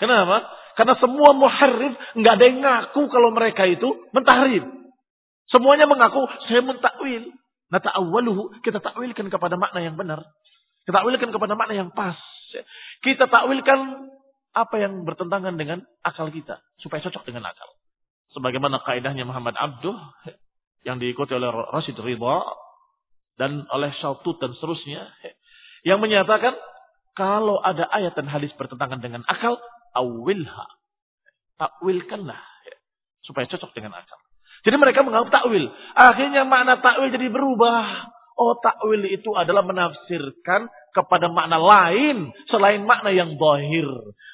Kenapa? Karena semua muharrif nggak ada yang ngaku kalau mereka itu mentahrif. Semuanya mengaku saya mentakwil. Nah ta'awwaluhu kita takwilkan kepada makna yang benar. Kita takwilkan kepada makna yang pas. Kita takwilkan apa yang bertentangan dengan akal kita supaya cocok dengan akal. Sebagaimana kaidahnya Muhammad Abduh yang diikuti oleh Rashid Ridha dan oleh Syautut dan seterusnya yang menyatakan kalau ada ayat dan hadis bertentangan dengan akal, awilha. Takwilkanlah supaya cocok dengan akal. Jadi mereka menganggap takwil. Akhirnya makna takwil jadi berubah. Oh takwil itu adalah menafsirkan kepada makna lain selain makna yang bahir.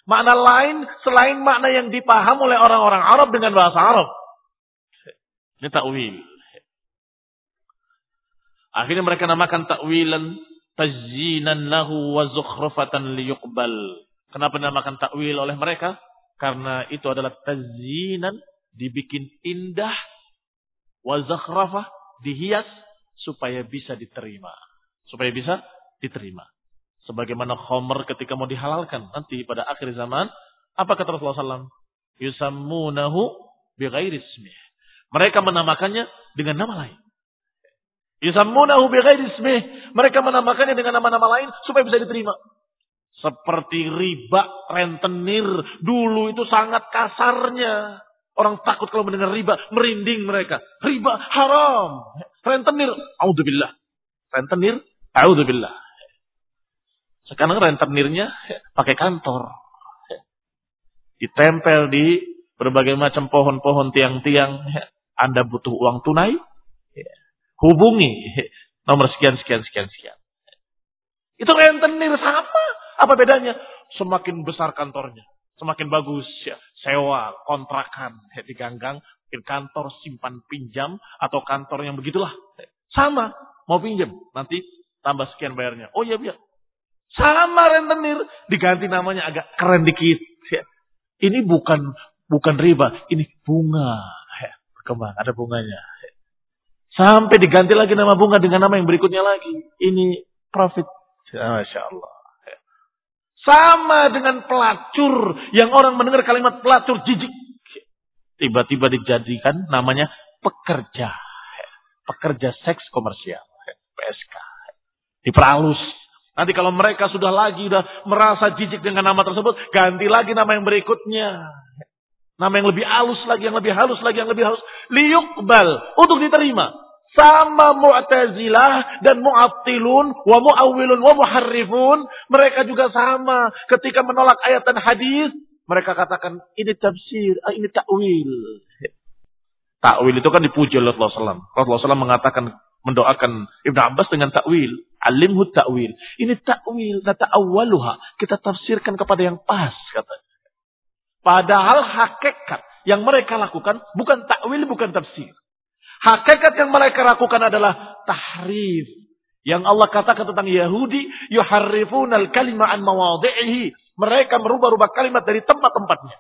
Makna lain selain makna yang dipaham oleh orang-orang Arab dengan bahasa Arab. Ini takwil. Akhirnya mereka namakan takwilan tazyinan lahu wa zukhrafatan liyuqbal. Kenapa dinamakan takwil oleh mereka? Karena itu adalah tazyinan dibikin indah wa zakhrafah dihias supaya bisa diterima. Supaya bisa diterima. Sebagaimana khomer ketika mau dihalalkan nanti pada akhir zaman, apa kata Rasulullah SAW? Yusammunahu bighairi ismih. Mereka menamakannya dengan nama lain. Yusammunahu bighairi ismih. Mereka menamakannya dengan nama-nama lain supaya bisa diterima. Seperti riba, rentenir. Dulu itu sangat kasarnya. Orang takut kalau mendengar riba, merinding mereka. Riba haram. Rentenir, audzubillah. Rentenir, audzubillah. Sekarang rentenirnya pakai kantor. Ditempel di berbagai macam pohon-pohon tiang-tiang. Anda butuh uang tunai, Hubungi nomor sekian, sekian, sekian, sekian. Itu rentenir sama. Apa bedanya? Semakin besar kantornya. Semakin bagus ya. Sewa, kontrakan ya, di ganggang. Kantor simpan pinjam atau kantor yang begitulah. Sama. Mau pinjam. Nanti tambah sekian bayarnya. Oh iya biar. Sama rentenir. Diganti namanya agak keren dikit. Ya. Ini bukan bukan riba. Ini bunga. Ya, berkembang. Ada bunganya. Sampai diganti lagi nama bunga dengan nama yang berikutnya lagi. Ini profit. Masya Allah. Sama dengan pelacur. Yang orang mendengar kalimat pelacur jijik. Tiba-tiba dijadikan namanya pekerja. Pekerja seks komersial. PSK. Diperalus. Nanti kalau mereka sudah lagi sudah merasa jijik dengan nama tersebut, ganti lagi nama yang berikutnya. Nama yang lebih halus lagi, yang lebih halus lagi, yang lebih halus. Liyukbal. Untuk diterima. Sama Mu'tazilah dan Mu'attilun wa Mu'awwilun wa Muharrifun. Mereka juga sama. Ketika menolak ayat dan hadis. Mereka katakan ini tafsir, ah, ini takwil. Takwil itu kan dipuji oleh Rasulullah SAW. Rasulullah mengatakan, mendoakan Ibn Abbas dengan takwil. Alimhu takwil. Ini takwil. Nah ta'awwaluha. Kita tafsirkan kepada yang pas. Katanya. Padahal hakikat yang mereka lakukan bukan takwil, bukan tafsir. Hakikat yang mereka lakukan adalah tahrif. Yang Allah katakan tentang Yahudi, yuharrifunal kalima an. Mereka merubah-rubah kalimat dari tempat-tempatnya.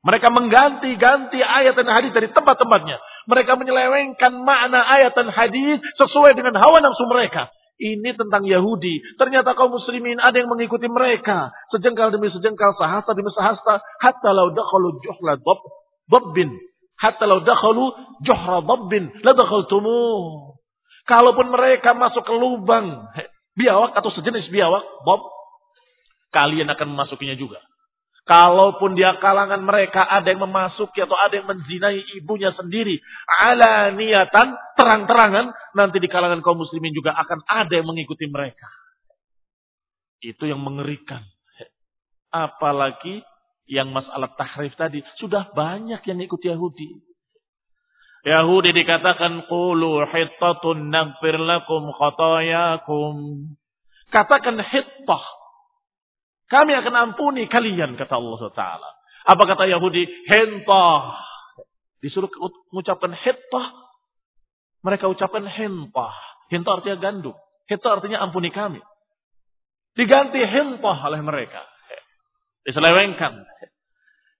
Mereka mengganti-ganti ayat dan hadis dari tempat-tempatnya. Mereka menyelewengkan makna ayat dan hadis sesuai dengan hawa nafsu mereka. Ini tentang Yahudi. Ternyata kaum muslimin ada yang mengikuti mereka. Sejengkal demi sejengkal, sahasta demi sahasta. Hatta lau dakhalu juhla dabbin. Hatta lau dakhalu juhra dabbin la dakhaltumuh. Kalaupun mereka masuk ke lubang biawak atau sejenis biawak, bob, kalian akan memasukinya juga. Kalaupun dia kalangan mereka ada yang memasuki atau ada yang menzinai ibunya sendiri. Ala niatan, terang-terangan. Nanti di kalangan kaum muslimin juga akan ada yang mengikuti mereka. Itu yang mengerikan. Apalagi yang masalah tahrif tadi sudah banyak yang ikut Yahudi. Yahudi dikatakan qulu hittatun naghfir lakum khatayakum. Katakan hittah. Kami akan ampuni kalian kata Allah Taala. Apa kata Yahudi? Hentah. Disuruh mengucapkan hittah. Mereka ucapkan hentah. Hentah artinya gandum. Hentah artinya ampuni kami. Diganti hentah oleh mereka. Diselewengkan.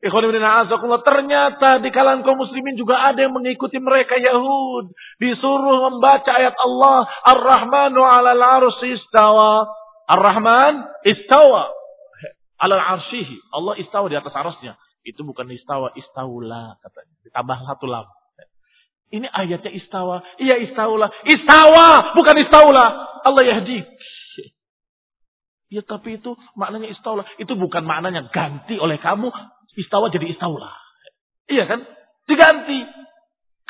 Ternyata di kalangan kaum muslimin juga ada yang mengikuti mereka Yahud. Disuruh membaca ayat Allah. Ar-Rahmanu ala al-arsi istawa. Ar-Rahman istawa. Ala al-arsihi. Allah istawa di atas arasnya. Itu bukan istawa, istaula katanya. Ditambah satu lam. Ini ayatnya istawa. Iya istaula. Istawa, bukan istaula. Allah yahdi. Ya tapi itu maknanya istaula. Itu bukan maknanya ganti oleh kamu istawa jadi istaula. Iya kan? Diganti.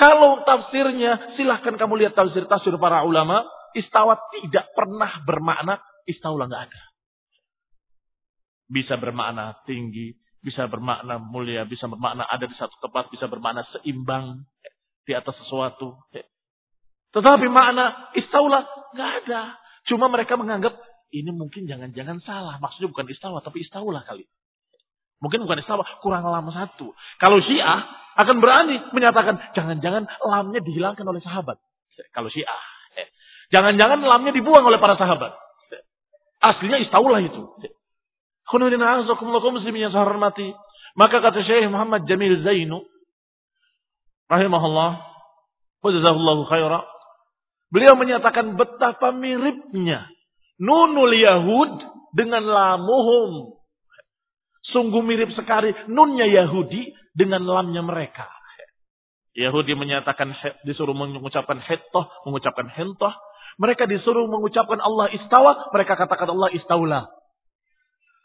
Kalau tafsirnya, silahkan kamu lihat tafsir-tafsir para ulama. Istawa tidak pernah bermakna istaula nggak ada. Bisa bermakna tinggi, bisa bermakna mulia, bisa bermakna ada di satu tempat, bisa bermakna seimbang di atas sesuatu. Tetapi makna istaula nggak ada. Cuma mereka menganggap ini mungkin jangan-jangan salah. Maksudnya bukan istawa, tapi istaula kali. Mungkin bukan istilah kurang lam satu. Kalau Syiah akan berani menyatakan jangan-jangan lamnya dihilangkan oleh sahabat. Kalau Syiah. Eh, jangan-jangan lamnya dibuang oleh para sahabat. Aslinya istaulah itu. Maka kata Syekh Muhammad Jamil Zainu. Rahimahullah. Wajazahullahu khaira. Beliau menyatakan betapa miripnya. Nunul Yahud dengan lamuhum Sungguh mirip sekali nunnya Yahudi dengan lamnya mereka. Yahudi menyatakan disuruh mengucapkan hetoh, mengucapkan hentoh. Mereka disuruh mengucapkan Allah istawa, mereka katakan Allah istaula.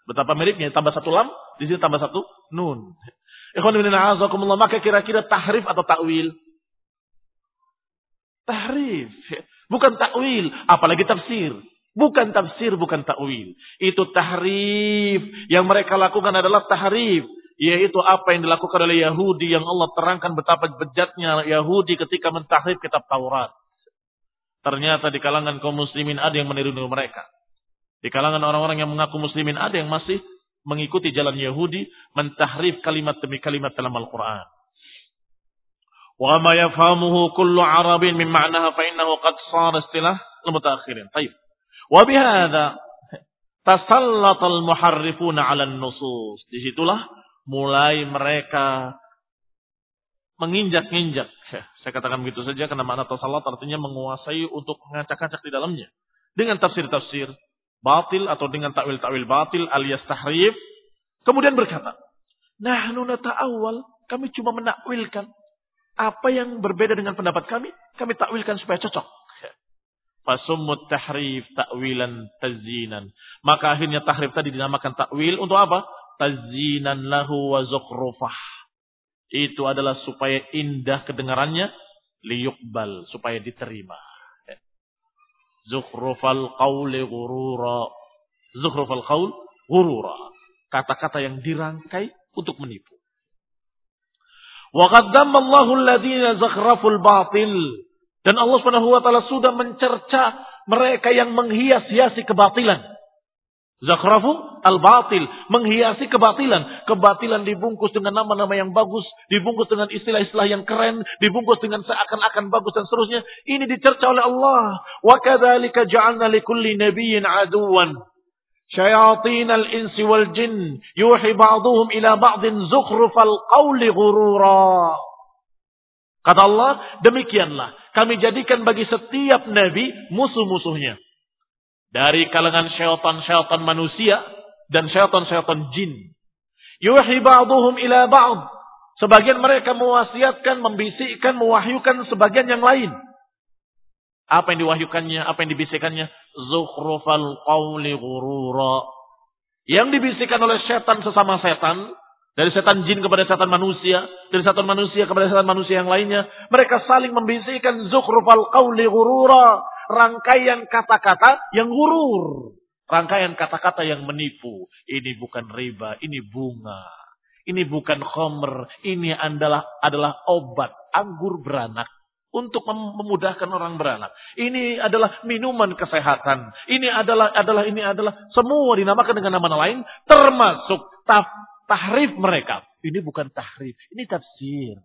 Betapa miripnya, tambah satu lam, di sini tambah satu nun. Ikhwan bin maka kira-kira tahrif atau takwil? Tahrif, bukan takwil, apalagi tafsir. Bukan tafsir, bukan ta'wil. Itu tahrif. Yang mereka lakukan adalah tahrif. Yaitu apa yang dilakukan oleh Yahudi yang Allah terangkan betapa bejatnya Yahudi ketika mentahrif kitab Taurat. Ternyata di kalangan kaum muslimin ada yang meniru-niru mereka. Di kalangan orang-orang yang mengaku muslimin ada yang masih mengikuti jalan Yahudi mentahrif kalimat demi kalimat dalam Al-Quran. Wa ma yafhamuhu kullu arabin min ma'naha fa innahu qad sara istilah al-mutaakhirin. Baik. Wabihada tasallatal muharrifuna 'ala nusus. Di situlah mulai mereka menginjak-injak. Saya katakan begitu saja karena makna tasallat artinya menguasai untuk mengacak-acak di dalamnya. Dengan tafsir-tafsir batil atau dengan takwil-takwil batil alias tahrif. Kemudian berkata, Nahnu nata'awwal, kami cuma menakwilkan. Apa yang berbeda dengan pendapat kami, kami takwilkan supaya cocok. Fasumut tahrif ta'wilan tazinan. Maka akhirnya tahrif tadi dinamakan takwil untuk apa? Tazinan lahu wa zukhrufah. Itu adalah supaya indah kedengarannya. Liyukbal. Supaya diterima. Zukhrufal qawli gurura. Zukhrufal qawl gurura. Kata-kata yang dirangkai untuk menipu. Wa qaddamma Allahu alladhina zakhraful batil dan Allah Subhanahu wa taala sudah mencerca mereka yang menghias-hiasi kebatilan. Zakhrafu al-batil, menghiasi kebatilan. Kebatilan dibungkus dengan nama-nama yang bagus, dibungkus dengan istilah-istilah yang keren, dibungkus dengan seakan-akan bagus dan seterusnya. Ini dicerca oleh Allah. Wa kadzalika ja'alna likulli nabiyyin aduwan. Syayatin al-insi wal jin yuhi ba'duhum ila ba'din zukhrufal qawli ghurura. Kata Allah, demikianlah kami jadikan bagi setiap nabi musuh-musuhnya. Dari kalangan syaitan-syaitan manusia dan syaitan-syaitan jin. Yuhi ba'duhum ila ba'd. Sebagian mereka mewasiatkan, membisikkan, mewahyukan sebagian yang lain. Apa yang diwahyukannya, apa yang dibisikkannya? Zukhrufal qawli ghurura. Yang dibisikkan oleh setan sesama setan, dari setan jin kepada setan manusia. Dari setan manusia kepada setan manusia yang lainnya. Mereka saling membisikkan zukhrufal qawli gurura. Rangkaian kata-kata yang gurur. Rangkaian kata-kata yang menipu. Ini bukan riba, ini bunga. Ini bukan khomer. Ini adalah adalah obat anggur beranak untuk memudahkan orang beranak. Ini adalah minuman kesehatan. Ini adalah adalah ini adalah semua dinamakan dengan nama lain termasuk taf tahrif mereka. Ini bukan tahrif, ini tafsir.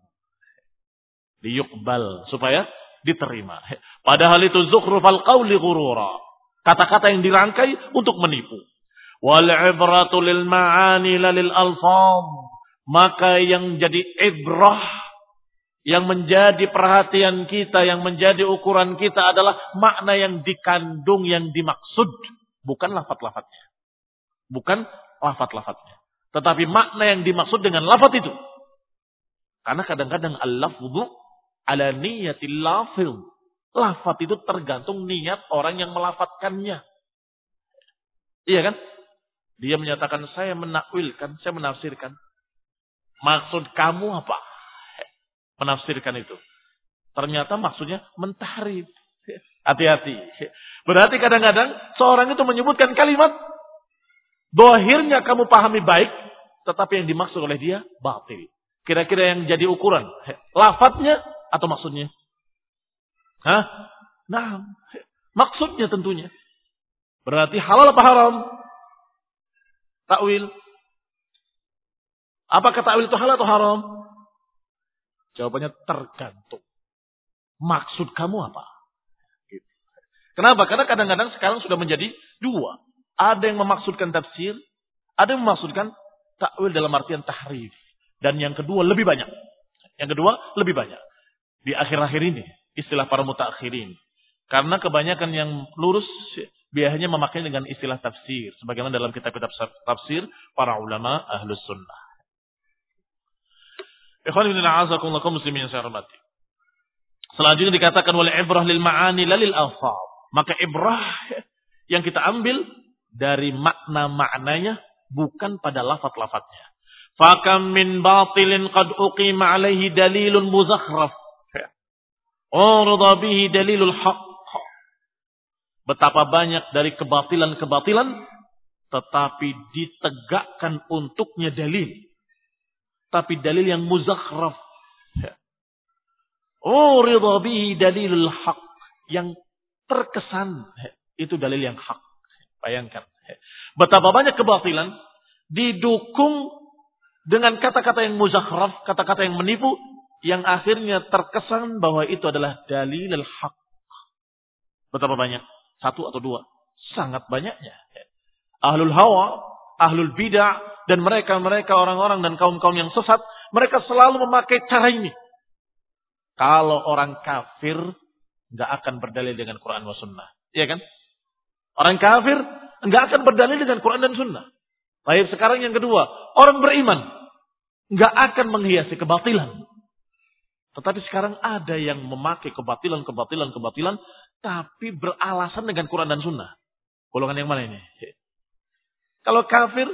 Liyukbal, supaya diterima. Padahal itu zukhrufal qawli ghurura. Kata-kata yang dirangkai untuk menipu. Wal ibratu lil ma'ani lalil alfam. Maka yang jadi ibrah, yang menjadi perhatian kita, yang menjadi ukuran kita adalah makna yang dikandung, yang dimaksud. Bukan lafat-lafatnya. Bukan lafat-lafatnya. Tetapi makna yang dimaksud dengan lafat itu. Karena kadang-kadang al-lafzu ala niyatil lafil. Lafat itu tergantung niat orang yang melafatkannya. Iya kan? Dia menyatakan saya menakwilkan, saya menafsirkan. Maksud kamu apa? Menafsirkan itu. Ternyata maksudnya mentahrif. Hati-hati. Berarti kadang-kadang seorang itu menyebutkan kalimat dohirnya kamu pahami baik, tetapi yang dimaksud oleh dia batil. Kira-kira yang jadi ukuran, lafadznya atau maksudnya? Hah? Nah, maksudnya tentunya. Berarti halal apa haram? Takwil. Apakah takwil itu halal atau haram? Jawabannya tergantung. Maksud kamu apa? Gitu. Kenapa? Karena kadang-kadang sekarang sudah menjadi dua. Ada yang memaksudkan tafsir, ada yang memaksudkan takwil dalam artian tahrif. Dan yang kedua lebih banyak. Yang kedua lebih banyak. Di akhir-akhir ini, istilah para mutakhirin. Karena kebanyakan yang lurus biasanya memakai dengan istilah tafsir. Sebagaimana dalam kitab-kitab tafsir para ulama ahlus sunnah. Ikhwan ibn a'azakumullah muslimin yang saya hormati. Selanjutnya dikatakan oleh ibrah lil ma'ani lalil alfaz. Maka ibrah yang kita ambil dari makna-maknanya bukan pada lafaz-lafaznya. Fakam min batilin qad uqima alaihi dalilun muzakhraf. Urda bihi dalilul haq. Betapa banyak dari kebatilan-kebatilan tetapi ditegakkan untuknya dalil. Tapi dalil yang muzakhraf. Oh ridha bihi dalilul haq. Yang terkesan. Itu dalil yang hak. Bayangkan. Betapa banyak kebatilan didukung dengan kata-kata yang muzakhraf, kata-kata yang menipu, yang akhirnya terkesan bahwa itu adalah dalil al-haq. Betapa banyak. Satu atau dua. Sangat banyaknya. Ahlul hawa, ahlul bidah, dan mereka-mereka orang-orang dan kaum-kaum yang sesat, mereka selalu memakai cara ini. Kalau orang kafir, nggak akan berdalil dengan Quran wa sunnah. Iya kan? Orang kafir nggak akan berdalil dengan Quran dan sunnah. Baik sekarang yang kedua, orang beriman nggak akan menghiasi kebatilan. Tetapi sekarang ada yang memakai kebatilan, kebatilan, kebatilan tapi beralasan dengan Quran dan Sunnah. Golongan yang mana ini? Kalau kafir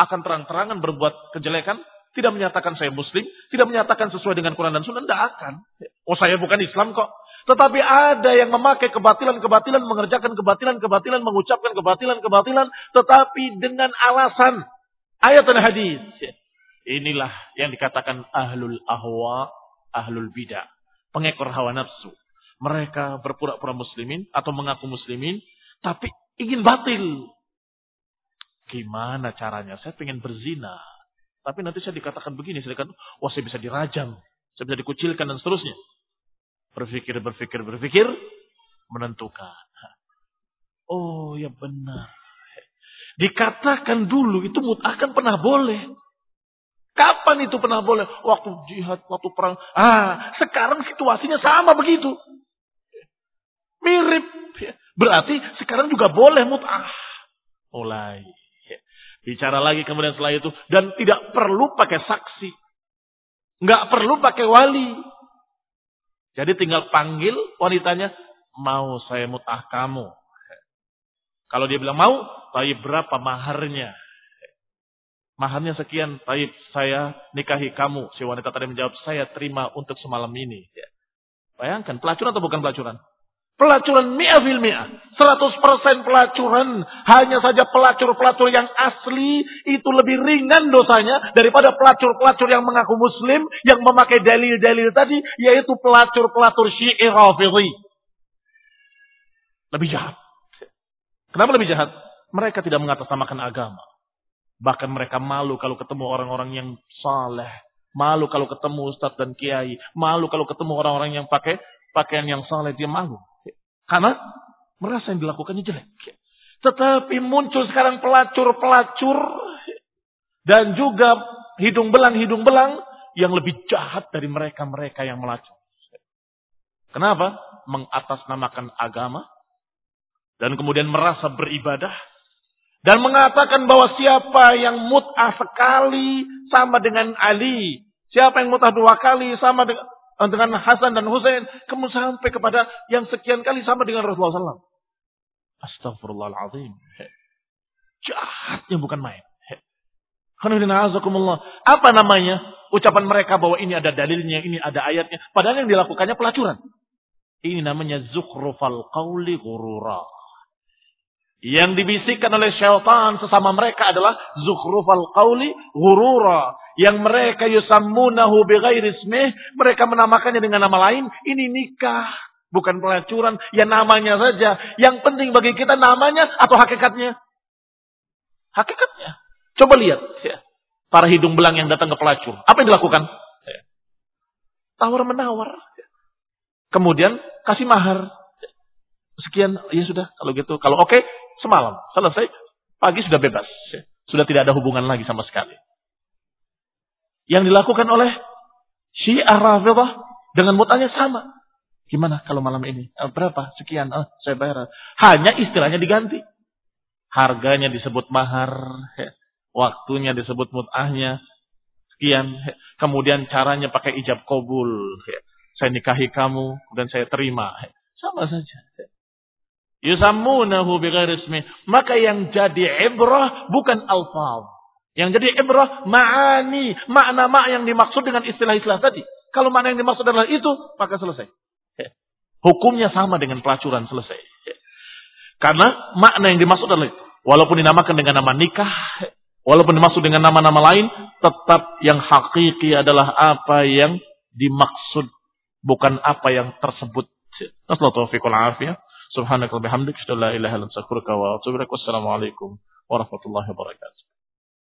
akan terang-terangan berbuat kejelekan, tidak menyatakan saya muslim, tidak menyatakan sesuai dengan Quran dan Sunnah, tidak akan. Oh saya bukan Islam kok. Tetapi ada yang memakai kebatilan-kebatilan, mengerjakan kebatilan-kebatilan, mengucapkan kebatilan-kebatilan, tetapi dengan alasan ayat dan hadis. Inilah yang dikatakan ahlul ahwa, ahlul bidah, pengekor hawa nafsu. Mereka berpura-pura muslimin atau mengaku muslimin, tapi ingin batil. Gimana caranya? Saya ingin berzina. Tapi nanti saya dikatakan begini, saya dikatakan, wah saya bisa dirajam, saya bisa dikucilkan dan seterusnya. Berpikir, berpikir, berpikir, menentukan. Oh ya benar. Dikatakan dulu itu mutakan pernah boleh. Kapan itu pernah boleh? Waktu jihad, waktu perang. Ah, sekarang situasinya sama begitu. Mirip. Berarti sekarang juga boleh mut'ah. Mulai. Bicara lagi kemudian setelah itu. Dan tidak perlu pakai saksi. Nggak perlu pakai wali. Jadi tinggal panggil wanitanya. Mau saya mut'ah kamu. Kalau dia bilang mau, tapi berapa maharnya? Maharnya sekian, tapi saya nikahi kamu. Si wanita tadi menjawab, saya terima untuk semalam ini. Bayangkan, pelacuran atau bukan pelacuran? Pelacuran mi'a fil mi'a. 100% pelacuran. Hanya saja pelacur-pelacur yang asli itu lebih ringan dosanya daripada pelacur-pelacur yang mengaku muslim yang memakai dalil-dalil tadi yaitu pelacur-pelacur syi'i rafidhi. Lebih jahat. Kenapa lebih jahat? Mereka tidak mengatasnamakan agama. Bahkan mereka malu kalau ketemu orang-orang yang saleh. Malu kalau ketemu ustadz dan kiai. Malu kalau ketemu orang-orang yang pakai pakaian yang saleh. Dia malu. Karena merasa yang dilakukannya jelek. Tetapi muncul sekarang pelacur-pelacur dan juga hidung belang-hidung belang yang lebih jahat dari mereka-mereka yang melacur. Kenapa? Mengatasnamakan agama dan kemudian merasa beribadah dan mengatakan bahwa siapa yang mut'ah sekali sama dengan Ali, siapa yang mut'ah dua kali sama dengan dengan Hasan dan Husain, kemudian sampai kepada yang sekian kali sama dengan Rasulullah SAW. Astagfirullahaladzim. Jahatnya bukan main. Apa namanya? Ucapan mereka bahwa ini ada dalilnya, ini ada ayatnya. Padahal yang dilakukannya pelacuran. Ini namanya zukhrufal qawli ghurura. Yang dibisikkan oleh syaitan sesama mereka adalah zukhrufal qawli ghurura. Yang mereka yusammunahu bighairi ismih, mereka menamakannya dengan nama lain, ini nikah, bukan pelacuran, ya namanya saja. Yang penting bagi kita namanya atau hakikatnya? Hakikatnya. Coba lihat ya. Para hidung belang yang datang ke pelacur. Apa yang dilakukan? Ya. Tawar menawar. Ya. Kemudian kasih mahar. Sekian, ya sudah. Kalau gitu, kalau oke, semalam. Selesai, pagi sudah bebas. Sudah tidak ada hubungan lagi sama sekali. Yang dilakukan oleh Syiah Rafidah dengan mutanya sama. Gimana kalau malam ini? Eh, berapa? Sekian. Oh, saya bayar. Hanya istilahnya diganti. Harganya disebut mahar. Ya waktunya disebut mut'ahnya sekian. Kemudian caranya pakai ijab kabul. Saya nikahi kamu dan saya terima. Sama saja. Yusammunahu ismi. Maka yang jadi ibrah bukan alfaz. Yang jadi ibrah ma'ani, makna-makna yang dimaksud dengan istilah-istilah tadi. Kalau makna yang dimaksud adalah itu, maka selesai. Hukumnya sama dengan pelacuran selesai. Karena makna yang dimaksud adalah itu. Walaupun dinamakan dengan nama nikah, Walaupun dimaksud dengan nama-nama lain, tetap yang hakiki adalah apa yang dimaksud, bukan apa yang tersebut. Subhanakallahumma bihamdik, la ilaha illa anta astaghfiruka wa atubu ilaik. Warahmatullahi wabarakatuh.